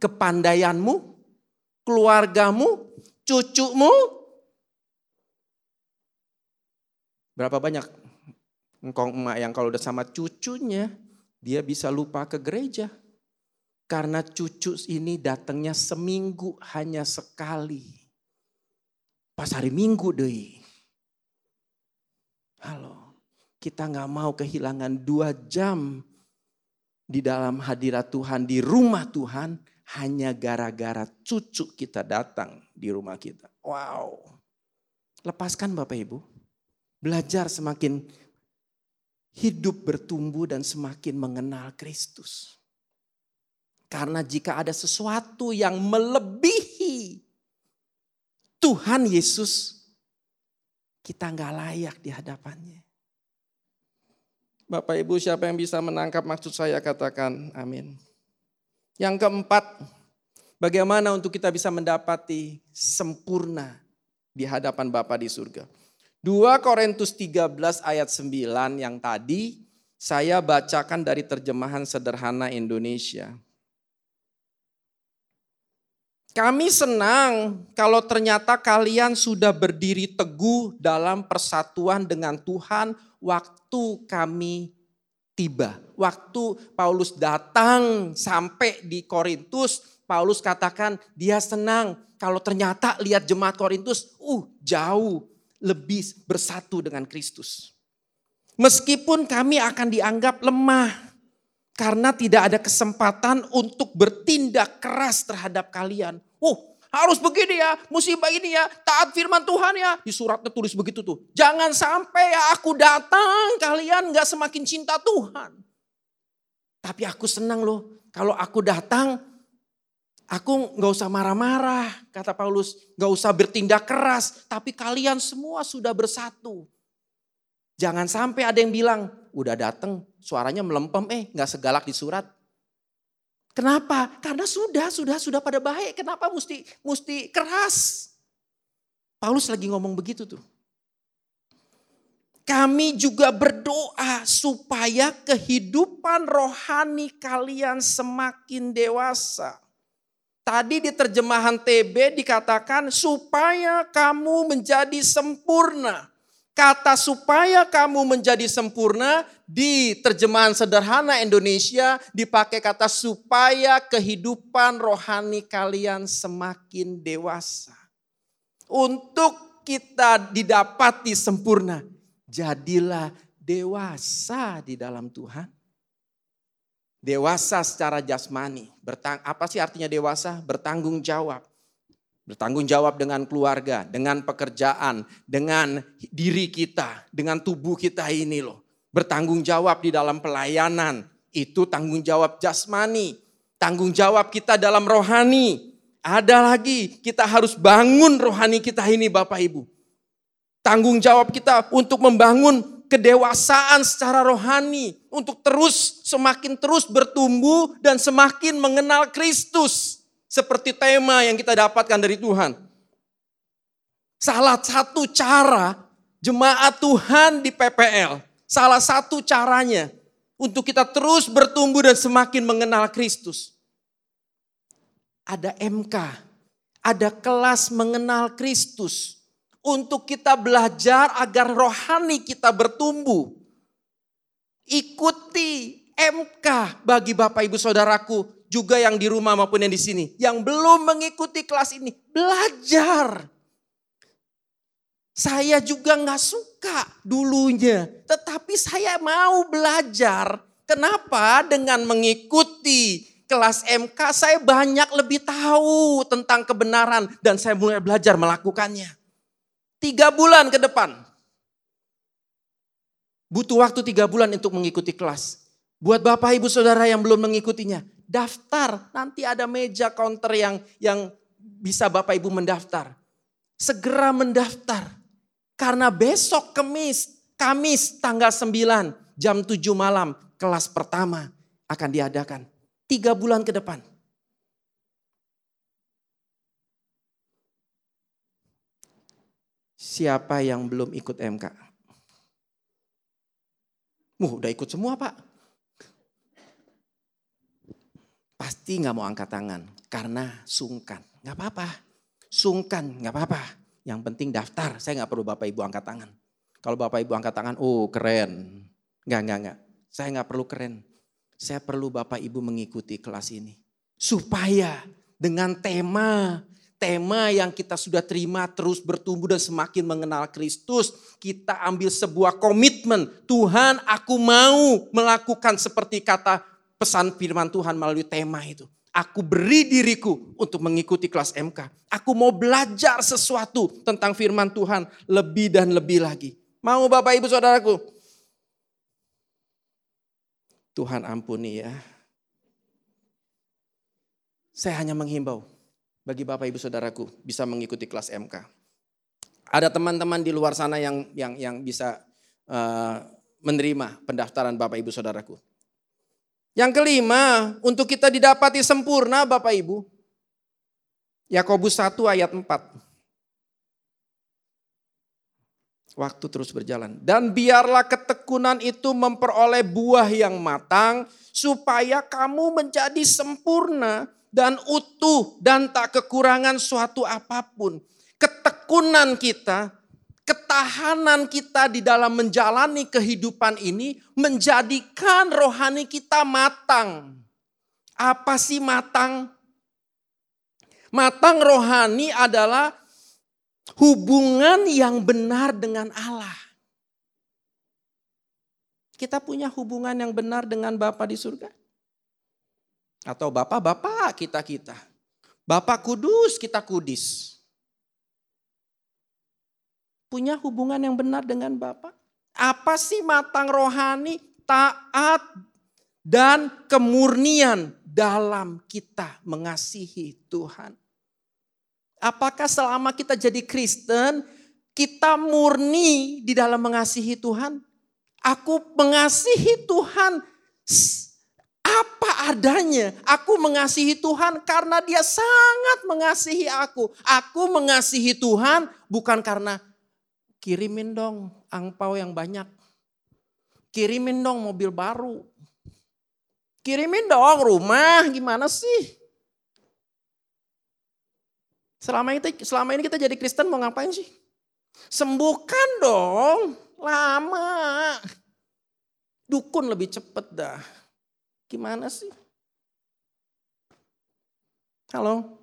kepandaianmu, keluargamu, cucumu. Berapa banyak Engkau emak yang kalau udah sama cucunya, dia bisa lupa ke gereja. Karena cucu ini datangnya seminggu hanya sekali. Pas hari minggu deh. Halo, kita nggak mau kehilangan dua jam di dalam hadirat Tuhan, di rumah Tuhan, hanya gara-gara cucu kita datang di rumah kita. Wow. Lepaskan Bapak Ibu. Belajar semakin hidup bertumbuh dan semakin mengenal Kristus. Karena jika ada sesuatu yang melebihi Tuhan Yesus, kita nggak layak di hadapannya. Bapak Ibu siapa yang bisa menangkap maksud saya katakan amin. Yang keempat, bagaimana untuk kita bisa mendapati sempurna di hadapan Bapa di surga. 2 Korintus 13 ayat 9 yang tadi saya bacakan dari terjemahan sederhana Indonesia. Kami senang kalau ternyata kalian sudah berdiri teguh dalam persatuan dengan Tuhan waktu kami tiba. Waktu Paulus datang sampai di Korintus, Paulus katakan dia senang kalau ternyata lihat jemaat Korintus, uh jauh lebih bersatu dengan Kristus. Meskipun kami akan dianggap lemah karena tidak ada kesempatan untuk bertindak keras terhadap kalian. Oh, harus begini ya, musibah ini ya, taat firman Tuhan ya. Di suratnya tulis begitu tuh. Jangan sampai ya aku datang, kalian gak semakin cinta Tuhan. Tapi aku senang loh, kalau aku datang, Aku nggak usah marah-marah, kata Paulus. Nggak usah bertindak keras, tapi kalian semua sudah bersatu. Jangan sampai ada yang bilang, udah datang suaranya melempem, eh nggak segalak di surat. Kenapa? Karena sudah, sudah, sudah pada baik. Kenapa mesti mesti keras? Paulus lagi ngomong begitu tuh. Kami juga berdoa supaya kehidupan rohani kalian semakin dewasa. Tadi di terjemahan TB dikatakan supaya kamu menjadi sempurna. Kata supaya kamu menjadi sempurna di terjemahan sederhana Indonesia dipakai kata supaya kehidupan rohani kalian semakin dewasa. Untuk kita didapati sempurna, jadilah dewasa di dalam Tuhan. Dewasa secara jasmani. Bertang, apa sih artinya dewasa? Bertanggung jawab. Bertanggung jawab dengan keluarga, dengan pekerjaan, dengan diri kita, dengan tubuh kita ini loh. Bertanggung jawab di dalam pelayanan. Itu tanggung jawab jasmani. Tanggung jawab kita dalam rohani. Ada lagi, kita harus bangun rohani kita ini Bapak Ibu. Tanggung jawab kita untuk membangun kedewasaan secara rohani untuk terus semakin terus bertumbuh dan semakin mengenal Kristus seperti tema yang kita dapatkan dari Tuhan. Salah satu cara jemaat Tuhan di PPL, salah satu caranya untuk kita terus bertumbuh dan semakin mengenal Kristus. Ada MK, ada kelas mengenal Kristus untuk kita belajar agar rohani kita bertumbuh. Ikuti MK bagi Bapak Ibu Saudaraku juga yang di rumah maupun yang di sini. Yang belum mengikuti kelas ini, belajar. Saya juga nggak suka dulunya, tetapi saya mau belajar. Kenapa? Dengan mengikuti kelas MK saya banyak lebih tahu tentang kebenaran dan saya mulai belajar melakukannya. Tiga bulan ke depan. Butuh waktu tiga bulan untuk mengikuti kelas. Buat Bapak Ibu Saudara yang belum mengikutinya, daftar. Nanti ada meja counter yang yang bisa Bapak Ibu mendaftar. Segera mendaftar. Karena besok Kamis, Kamis tanggal 9 jam 7 malam kelas pertama akan diadakan. Tiga bulan ke depan. Siapa yang belum ikut MK? Uh, udah ikut semua pak. Pasti nggak mau angkat tangan karena sungkan. Nggak apa-apa, sungkan nggak apa-apa. Yang penting daftar, saya nggak perlu bapak ibu angkat tangan. Kalau bapak ibu angkat tangan, oh keren. Nggak, nggak, nggak. Saya nggak perlu keren. Saya perlu bapak ibu mengikuti kelas ini. Supaya dengan tema tema yang kita sudah terima terus bertumbuh dan semakin mengenal Kristus, kita ambil sebuah komitmen. Tuhan, aku mau melakukan seperti kata pesan firman Tuhan melalui tema itu. Aku beri diriku untuk mengikuti kelas MK. Aku mau belajar sesuatu tentang firman Tuhan lebih dan lebih lagi. Mau Bapak Ibu Saudaraku? Tuhan ampuni ya. Saya hanya menghimbau bagi Bapak Ibu Saudaraku bisa mengikuti kelas MK. Ada teman-teman di luar sana yang yang yang bisa uh, menerima pendaftaran Bapak Ibu Saudaraku. Yang kelima, untuk kita didapati sempurna Bapak Ibu. Yakobus 1 ayat 4. Waktu terus berjalan. Dan biarlah ketekunan itu memperoleh buah yang matang supaya kamu menjadi sempurna dan utuh dan tak kekurangan suatu apa pun. Ketekunan kita, ketahanan kita di dalam menjalani kehidupan ini menjadikan rohani kita matang. Apa sih matang? Matang rohani adalah hubungan yang benar dengan Allah. Kita punya hubungan yang benar dengan Bapa di surga. Atau bapak-bapak kita-kita. Bapak kudus, kita kudis. Punya hubungan yang benar dengan Bapak. Apa sih matang rohani, taat, dan kemurnian dalam kita mengasihi Tuhan. Apakah selama kita jadi Kristen, kita murni di dalam mengasihi Tuhan? Aku mengasihi Tuhan apa adanya. Aku mengasihi Tuhan karena dia sangat mengasihi aku. Aku mengasihi Tuhan bukan karena kirimin dong angpau yang banyak. Kirimin dong mobil baru. Kirimin dong rumah, gimana sih? Selama ini, selama ini kita jadi Kristen mau ngapain sih? Sembuhkan dong, lama. Dukun lebih cepet dah. Gimana sih? Halo?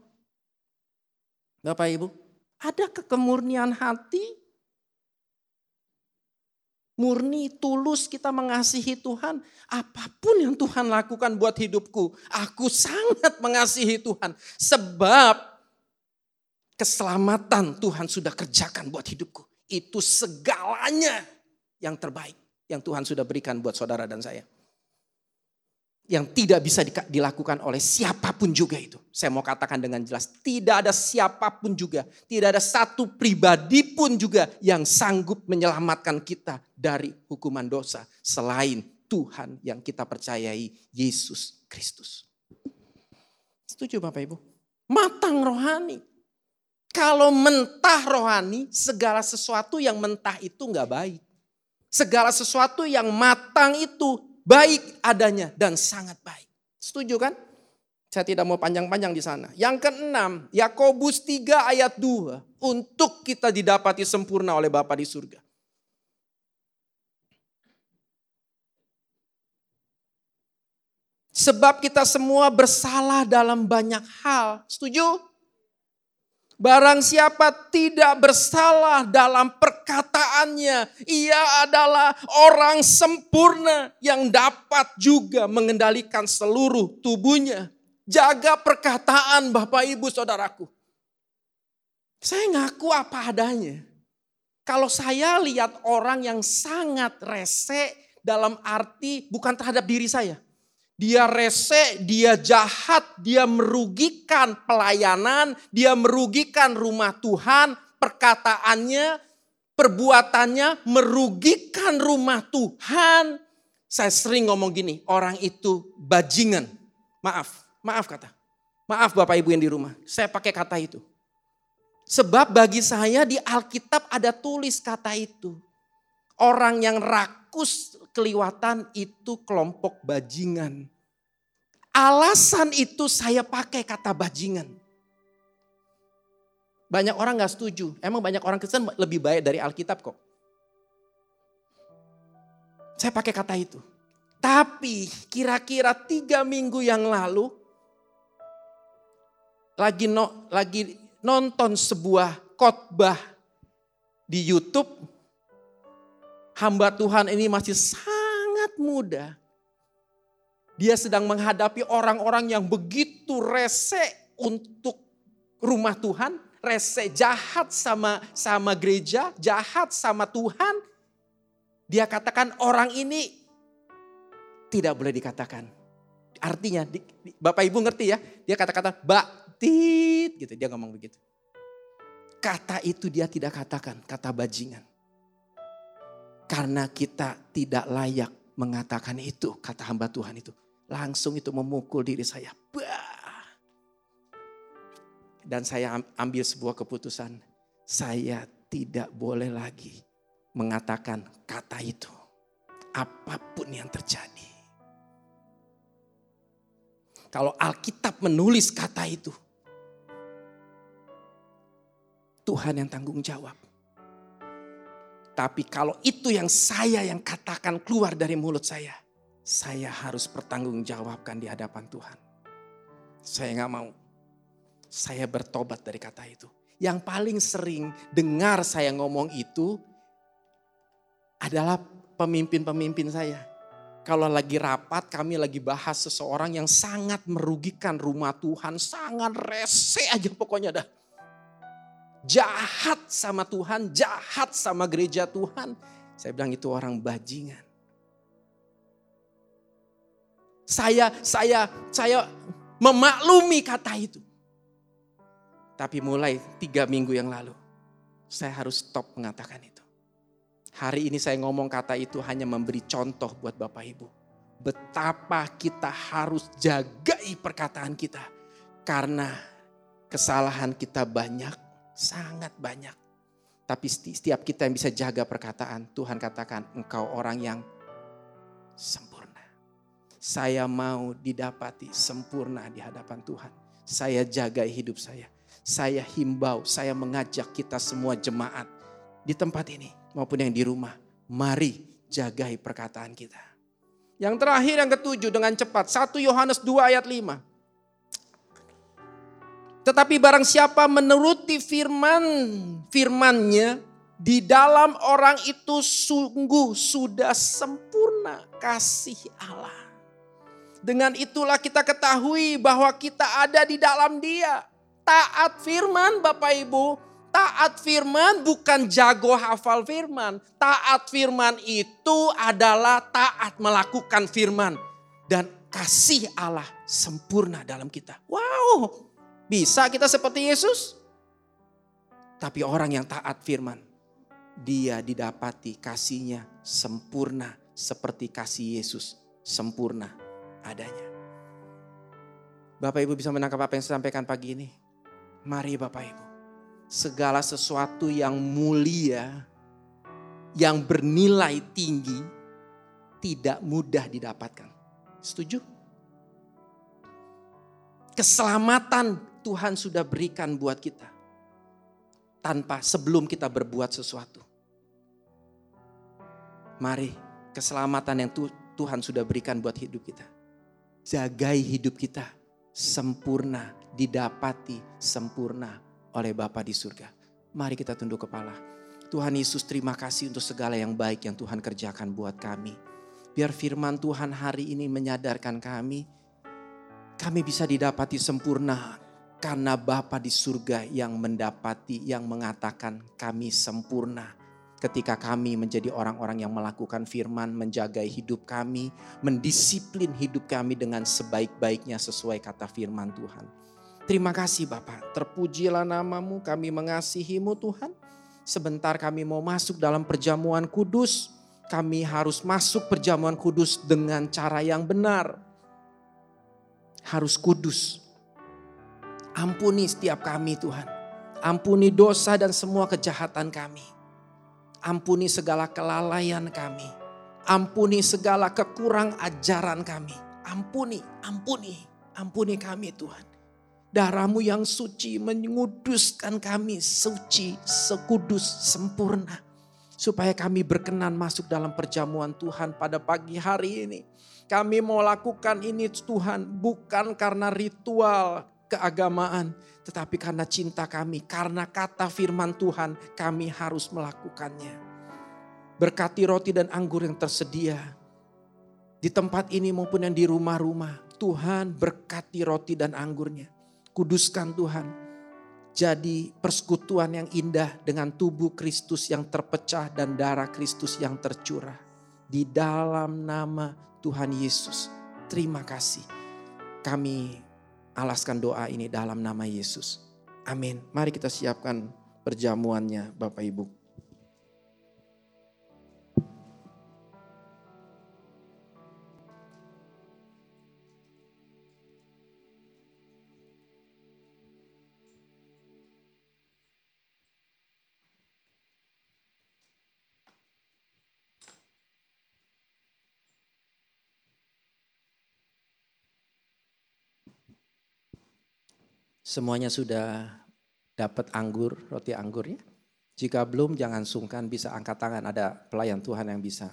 Bapak Ibu, ada kekemurnian hati? Murni, tulus kita mengasihi Tuhan. Apa pun yang Tuhan lakukan buat hidupku. Aku sangat mengasihi Tuhan. Sebab keselamatan Tuhan sudah kerjakan buat hidupku. Itu segalanya yang terbaik yang Tuhan sudah berikan buat saudara dan saya. Yang tidak bisa dilakukan oleh siapa pun juga itu. Saya mau katakan dengan jelas, tidak ada siapa pun juga, tidak ada satu pribadi pun juga yang sanggup menyelamatkan kita dari hukuman dosa selain Tuhan yang kita percayai, Yesus Kristus. Setuju Bapak Ibu? Matang rohani. Kalau mentah rohani, segala sesuatu yang mentah itu nggak baik. Segala sesuatu yang matang itu baik adanya dan sangat baik. Setuju kan? Saya tidak mau panjang-panjang di sana. Yang keenam, Yakobus 3 ayat 2. Untuk kita didapati sempurna oleh Bapa di surga. Sebab kita semua bersalah dalam banyak hal. Setuju? Barang siapa tidak bersalah dalam perkataannya, ia adalah orang sempurna yang dapat juga mengendalikan seluruh tubuhnya. Jaga perkataan Bapak Ibu Saudaraku. Saya ngaku apa adanya. Kalau saya lihat orang yang sangat rese dalam arti bukan terhadap diri saya. Dia rese, dia jahat, dia merugikan pelayanan, dia merugikan rumah Tuhan, perkataannya, perbuatannya merugikan rumah Tuhan. Saya sering ngomong gini, orang itu bajingan. Maaf, maaf kata. Maaf Bapak Ibu yang di rumah, saya pakai kata itu. Sebab bagi saya di Alkitab ada tulis kata itu. Orang yang rakus keliwatan itu kelompok bajingan. Alasan itu saya pakai kata bajingan. Banyak orang gak setuju. Emang banyak orang Kristen lebih baik dari Alkitab kok. Saya pakai kata itu. Tapi kira-kira tiga minggu yang lalu, lagi no, lagi nonton sebuah khotbah di YouTube hamba Tuhan ini masih sangat muda. Dia sedang menghadapi orang-orang yang begitu rese untuk rumah Tuhan, rese jahat sama sama gereja, jahat sama Tuhan. Dia katakan orang ini tidak boleh dikatakan. Artinya Bapak Ibu ngerti ya, dia kata-kata baktit gitu, dia ngomong begitu. Kata itu dia tidak katakan, kata bajingan. Karena kita tidak layak mengatakan itu, kata hamba Tuhan itu. Langsung itu memukul diri saya. Bah. Dan saya ambil sebuah keputusan. Saya tidak boleh lagi mengatakan kata itu. Apa pun yang terjadi. Kalau Alkitab menulis kata itu. Tuhan yang tanggung jawab. Tapi kalau itu yang saya yang katakan keluar dari mulut saya, saya harus pertanggungjawabkan di hadapan Tuhan. Saya nggak mau. Saya bertobat dari kata itu. Yang paling sering dengar saya ngomong itu adalah pemimpin-pemimpin saya. Kalau lagi rapat, kami lagi bahas seseorang yang sangat merugikan rumah Tuhan, sangat rese aja pokoknya dah jahat sama Tuhan, jahat sama gereja Tuhan. Saya bilang itu orang bajingan. Saya saya saya memaklumi kata itu. Tapi mulai tiga minggu yang lalu, saya harus stop mengatakan itu. Hari ini saya ngomong kata itu hanya memberi contoh buat Bapak Ibu. Betapa kita harus jagai perkataan kita. Karena kesalahan kita banyak, sangat banyak. Tapi setiap kita yang bisa jaga perkataan, Tuhan katakan engkau orang yang sempurna. Saya mau didapati sempurna di hadapan Tuhan. Saya jaga hidup saya. Saya himbau, saya mengajak kita semua jemaat di tempat ini maupun yang di rumah. Mari jagai perkataan kita. Yang terakhir yang ketujuh dengan cepat. 1 Yohanes 2 ayat 5. Tetapi barang siapa menuruti firman, firmannya di dalam orang itu sungguh sudah sempurna kasih Allah. Dengan itulah kita ketahui bahwa kita ada di dalam dia. Taat firman Bapak Ibu Taat firman bukan jago hafal firman. Taat firman itu adalah taat melakukan firman. Dan kasih Allah sempurna dalam kita. Wow, bisa kita seperti Yesus? Tapi orang yang taat firman, dia didapati kasihnya sempurna seperti kasih Yesus sempurna adanya. Bapak Ibu bisa menangkap apa yang saya sampaikan pagi ini? Mari Bapak Ibu segala sesuatu yang mulia, yang bernilai tinggi, tidak mudah didapatkan. Setuju? Keselamatan Tuhan sudah berikan buat kita. Tanpa sebelum kita berbuat sesuatu. Mari keselamatan yang Tuhan sudah berikan buat hidup kita. Jagai hidup kita sempurna, didapati sempurna oleh Bapa di surga. Mari kita tunduk kepala. Tuhan Yesus terima kasih untuk segala yang baik yang Tuhan kerjakan buat kami. Biar firman Tuhan hari ini menyadarkan kami, kami bisa didapati sempurna karena Bapa di surga yang mendapati, yang mengatakan kami sempurna. Ketika kami menjadi orang-orang yang melakukan firman, menjaga hidup kami, mendisiplin hidup kami dengan sebaik-baiknya sesuai kata firman Tuhan. Terima kasih Bapak, terpujilah namamu, kami mengasihimu Tuhan. Sebentar kami mau masuk dalam perjamuan kudus, kami harus masuk perjamuan kudus dengan cara yang benar. Harus kudus. Ampuni setiap kami Tuhan. Ampuni dosa dan semua kejahatan kami. Ampuni segala kelalaian kami. Ampuni segala kekurang ajaran kami. Ampuni, ampuni, ampuni kami Tuhan. Darahmu yang suci menguduskan kami suci, sekudus, sempurna. Supaya kami berkenan masuk dalam perjamuan Tuhan pada pagi hari ini. Kami mau lakukan ini Tuhan bukan karena ritual keagamaan. Tetapi karena cinta kami, karena kata firman Tuhan kami harus melakukannya. Berkati roti dan anggur yang tersedia. Di tempat ini maupun yang di rumah-rumah. Tuhan berkati roti dan anggurnya Kuduskan Tuhan. Jadi persekutuan yang indah dengan tubuh Kristus yang terpecah dan darah Kristus yang tercurah. Di dalam nama Tuhan Yesus. Terima kasih. Kami alaskan doa ini dalam nama Yesus. Amin. Mari kita siapkan perjamuannya Bapak Ibu. Semuanya sudah dapat anggur, roti anggurnya? Jika belum jangan sungkan bisa angkat tangan ada pelayan Tuhan yang bisa.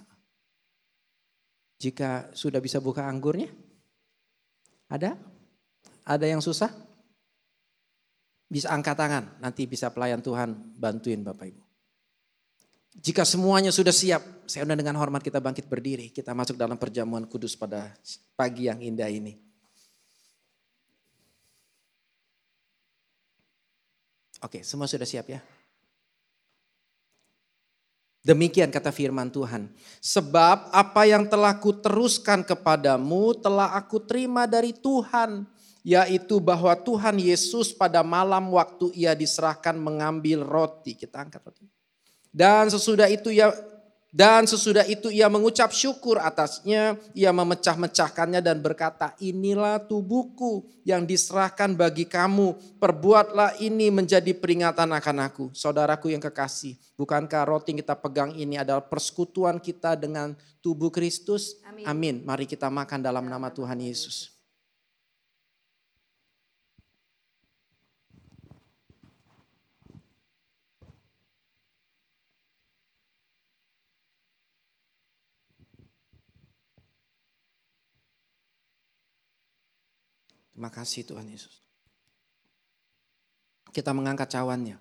Jika sudah bisa buka anggurnya? Ada? Ada yang susah? Bisa angkat tangan, nanti bisa pelayan Tuhan bantuin Bapak Ibu. Jika semuanya sudah siap, saya undang dengan hormat kita bangkit berdiri. Kita masuk dalam perjamuan kudus pada pagi yang indah ini. Oke, semua sudah siap ya? Demikian kata firman Tuhan. Sebab apa yang telah kuteruskan kepadamu telah aku terima dari Tuhan. Yaitu bahwa Tuhan Yesus pada malam waktu ia diserahkan mengambil roti. Kita angkat roti. Dan sesudah itu ia Dan sesudah itu ia mengucap syukur atasnya, ia memecah-mecahkannya dan berkata, inilah tubuhku yang diserahkan bagi kamu, perbuatlah ini menjadi peringatan akan aku. Saudaraku yang kekasih, bukankah roti yang kita pegang ini adalah persekutuan kita dengan tubuh Kristus? Amin. Amin. Mari kita makan dalam nama Tuhan Yesus. Terima kasih Tuhan Yesus. Kita mengangkat cawannya.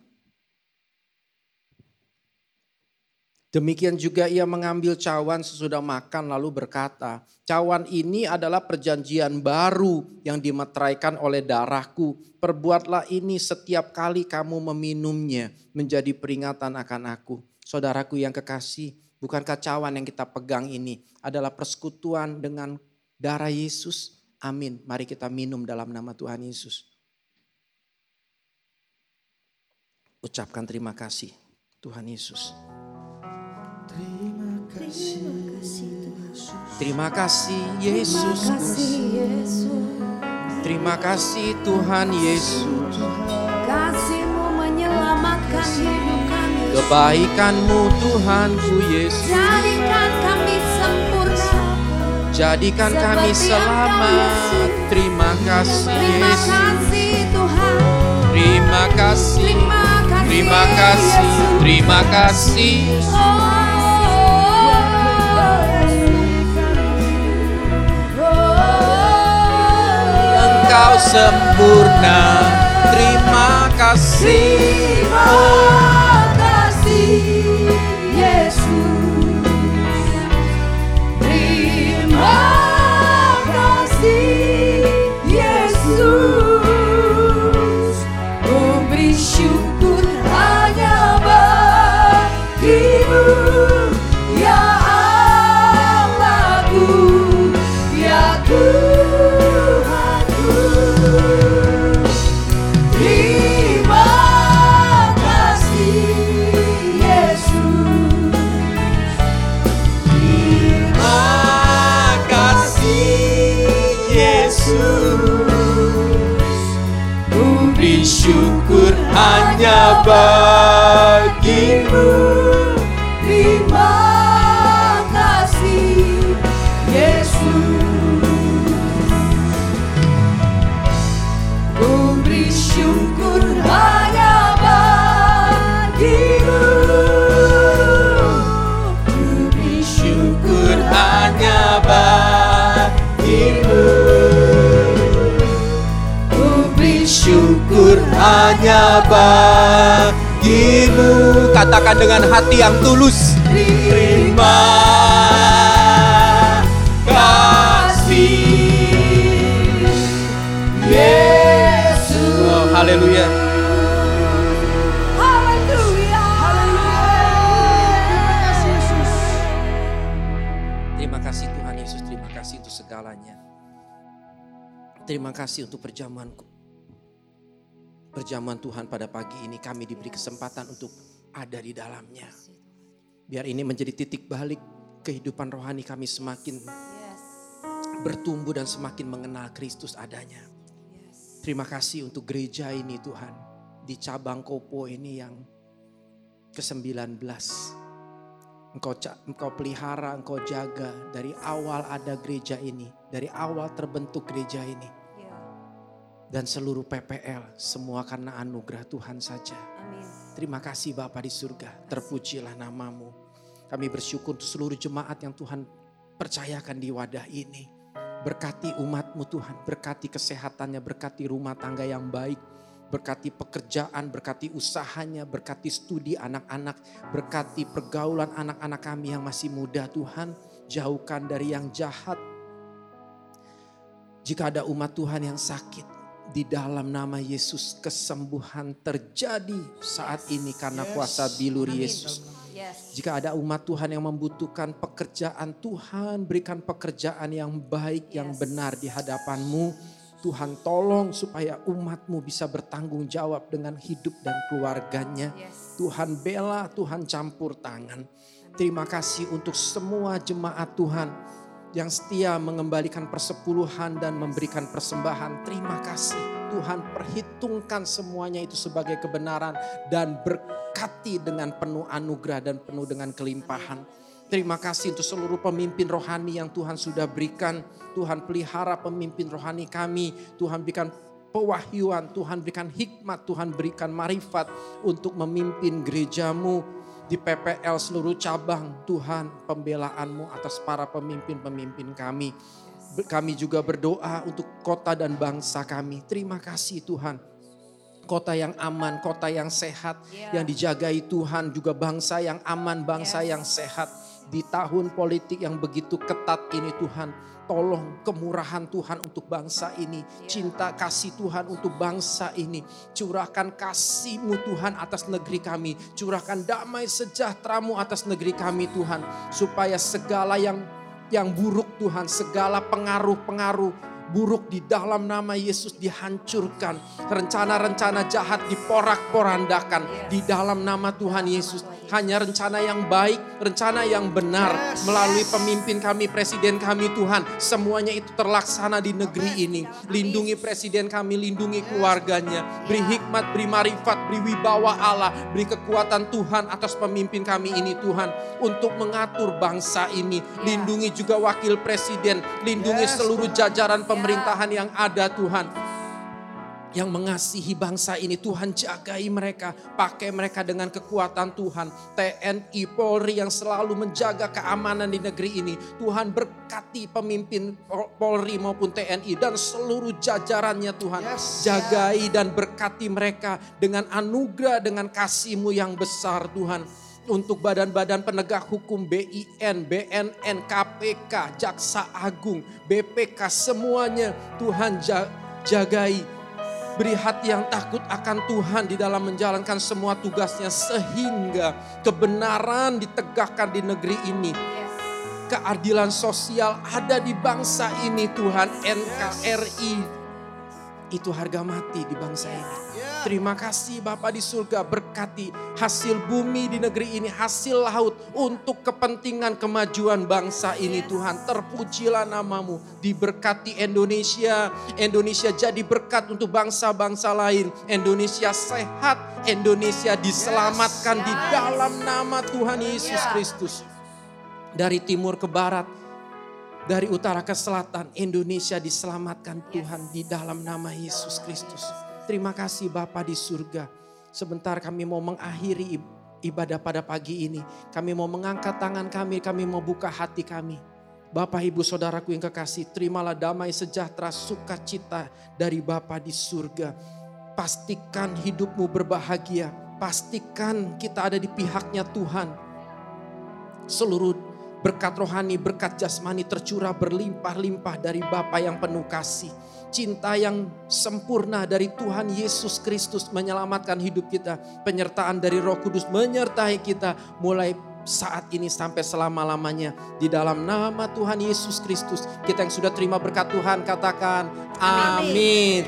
Demikian juga ia mengambil cawan sesudah makan lalu berkata, cawan ini adalah perjanjian baru yang dimeteraikan oleh darahku. Perbuatlah ini setiap kali kamu meminumnya menjadi peringatan akan aku. Saudaraku yang kekasih, bukankah cawan yang kita pegang ini adalah persekutuan dengan darah Yesus? Amin. Mari kita minum dalam nama Tuhan Yesus. Ucapkan terima kasih Tuhan Yesus. Terima kasih Terima kasih Yesus. Terima kasih Tuhan Yesus. Kasihmu menyelamatkan hidup kami. Kebaikanmu Tuhanku Yesus. Jadikan kami. Jadikan kami selamat. Terima kasih Yesus. Terima kasih. Terima kasih. Terima kasih. Terima kasih. Engkau sempurna. Terima kasih. Terima hanya bagimu. Katakan dengan hati yang tulus. Terima kasih Yesus Oh, haleluya. Haleluya Terima kasih Yesus Terima kasih Tuhan Yesus, terima kasih untuk segalanya. Terima kasih untuk perjamuanku. Perjamuan Tuhan pada pagi ini kami diberi kesempatan untuk ada di dalamnya. Biar ini menjadi titik balik kehidupan rohani kami semakin bertumbuh dan semakin mengenal Kristus adanya. Terima kasih untuk gereja ini Tuhan. Di cabang Kopo ini yang ke-19. Engkau, engkau pelihara, engkau jaga dari awal ada gereja ini. Dari awal terbentuk gereja ini. Dan seluruh PPL semua karena anugerah Tuhan saja. Amin. Terima kasih Bapa di surga. Terpujilah namamu. Kami bersyukur untuk seluruh jemaat yang Tuhan percayakan di wadah ini. Berkati umatmu Tuhan. Berkati kesehatannya. Berkati rumah tangga yang baik. Berkati pekerjaan. Berkati usahanya. Berkati studi anak-anak. Berkati pergaulan anak-anak kami yang masih muda Tuhan. Jauhkan dari yang jahat. Jika ada umat Tuhan yang sakit, di dalam nama Yesus kesembuhan terjadi saat ini karena kuasa bilur Yesus. Yes. Jika ada umat Tuhan yang membutuhkan pekerjaan, Tuhan berikan pekerjaan yang baik, yang benar di hadapanmu. Tuhan tolong supaya umatmu bisa bertanggung jawab dengan hidup dan keluarganya. Yes. Tuhan bela, Tuhan campur tangan. Terima kasih untuk semua jemaat Tuhan yang setia mengembalikan persepuluhan dan memberikan persembahan. Terima kasih Tuhan perhitungkan semuanya itu sebagai kebenaran dan berkati dengan penuh anugerah dan penuh dengan kelimpahan. Terima kasih untuk seluruh pemimpin rohani yang Tuhan sudah berikan. Tuhan pelihara pemimpin rohani kami. Tuhan berikan pewahyuan, Tuhan berikan hikmat, Tuhan berikan marifat untuk memimpin gerejamu di PPL seluruh cabang. Tuhan pembelaanmu atas para pemimpin-pemimpin kami. Kami juga berdoa untuk kota dan bangsa kami. Terima kasih Tuhan kota yang aman, kota yang sehat, yang dijagai Tuhan, juga bangsa yang aman, bangsa yang sehat. Di tahun politik yang begitu ketat ini Tuhan, tolong kemurahan Tuhan untuk bangsa ini. Cinta kasih Tuhan untuk bangsa ini. Curahkan kasih-Mu Tuhan atas negeri kami. Curahkan damai sejahtera-Mu atas negeri kami Tuhan. Supaya segala yang yang buruk Tuhan, segala pengaruh-pengaruh buruk di dalam nama Yesus dihancurkan. Rencana-rencana jahat diporak-porandakan di dalam nama Tuhan Yesus. Hanya rencana yang baik, rencana yang benar melalui pemimpin kami, presiden kami Tuhan. Semuanya itu terlaksana di negeri ini. Lindungi presiden kami, lindungi keluarganya. Beri hikmat, beri marifat, beri wibawa Allah. Beri kekuatan Tuhan atas pemimpin kami ini Tuhan. Untuk mengatur bangsa ini. Lindungi juga wakil presiden. Lindungi seluruh jajaran pemerintahan yang ada Tuhan yang mengasihi bangsa ini. Tuhan jagai mereka, pakai mereka dengan kekuatan Tuhan. TNI Polri yang selalu menjaga keamanan di negeri ini. Tuhan berkati pemimpin Polri maupun TNI dan seluruh jajarannya Tuhan. Jagai dan berkati mereka dengan anugerah, dengan kasih-Mu yang besar Tuhan untuk badan-badan penegak hukum BIN, BNN, KPK, Jaksa Agung, BPK semuanya Tuhan jagai. Beri hati yang takut akan Tuhan di dalam menjalankan semua tugasnya sehingga kebenaran ditegakkan di negeri ini. Keadilan sosial ada di bangsa ini Tuhan NKRI. Itu harga mati di bangsa ini. Terima kasih Bapak di surga berkati hasil bumi di negeri ini, hasil laut untuk kepentingan kemajuan bangsa ini Tuhan. Terpujilah namamu, diberkati Indonesia. Indonesia jadi berkat untuk bangsa-bangsa lain. Indonesia sehat, Indonesia diselamatkan di dalam nama Tuhan Yesus Kristus. Dari timur ke barat, dari utara ke selatan, Indonesia diselamatkan Tuhan di dalam nama Yesus Kristus. Terima kasih Bapa di surga. Sebentar kami mau mengakhiri ibadah pada pagi ini. Kami mau mengangkat tangan kami, kami mau buka hati kami. Bapak ibu saudaraku yang kekasih, terimalah damai sejahtera sukacita dari Bapa di surga. Pastikan hidupmu berbahagia. Pastikan kita ada di pihaknya Tuhan. Seluruh berkat rohani, berkat jasmani tercurah berlimpah-limpah dari Bapa yang penuh kasih cinta yang sempurna dari Tuhan Yesus Kristus menyelamatkan hidup kita. Penyertaan dari Roh Kudus menyertai kita mulai saat ini sampai selama-lamanya. Di dalam nama Tuhan Yesus Kristus, kita yang sudah terima berkat Tuhan katakan amin.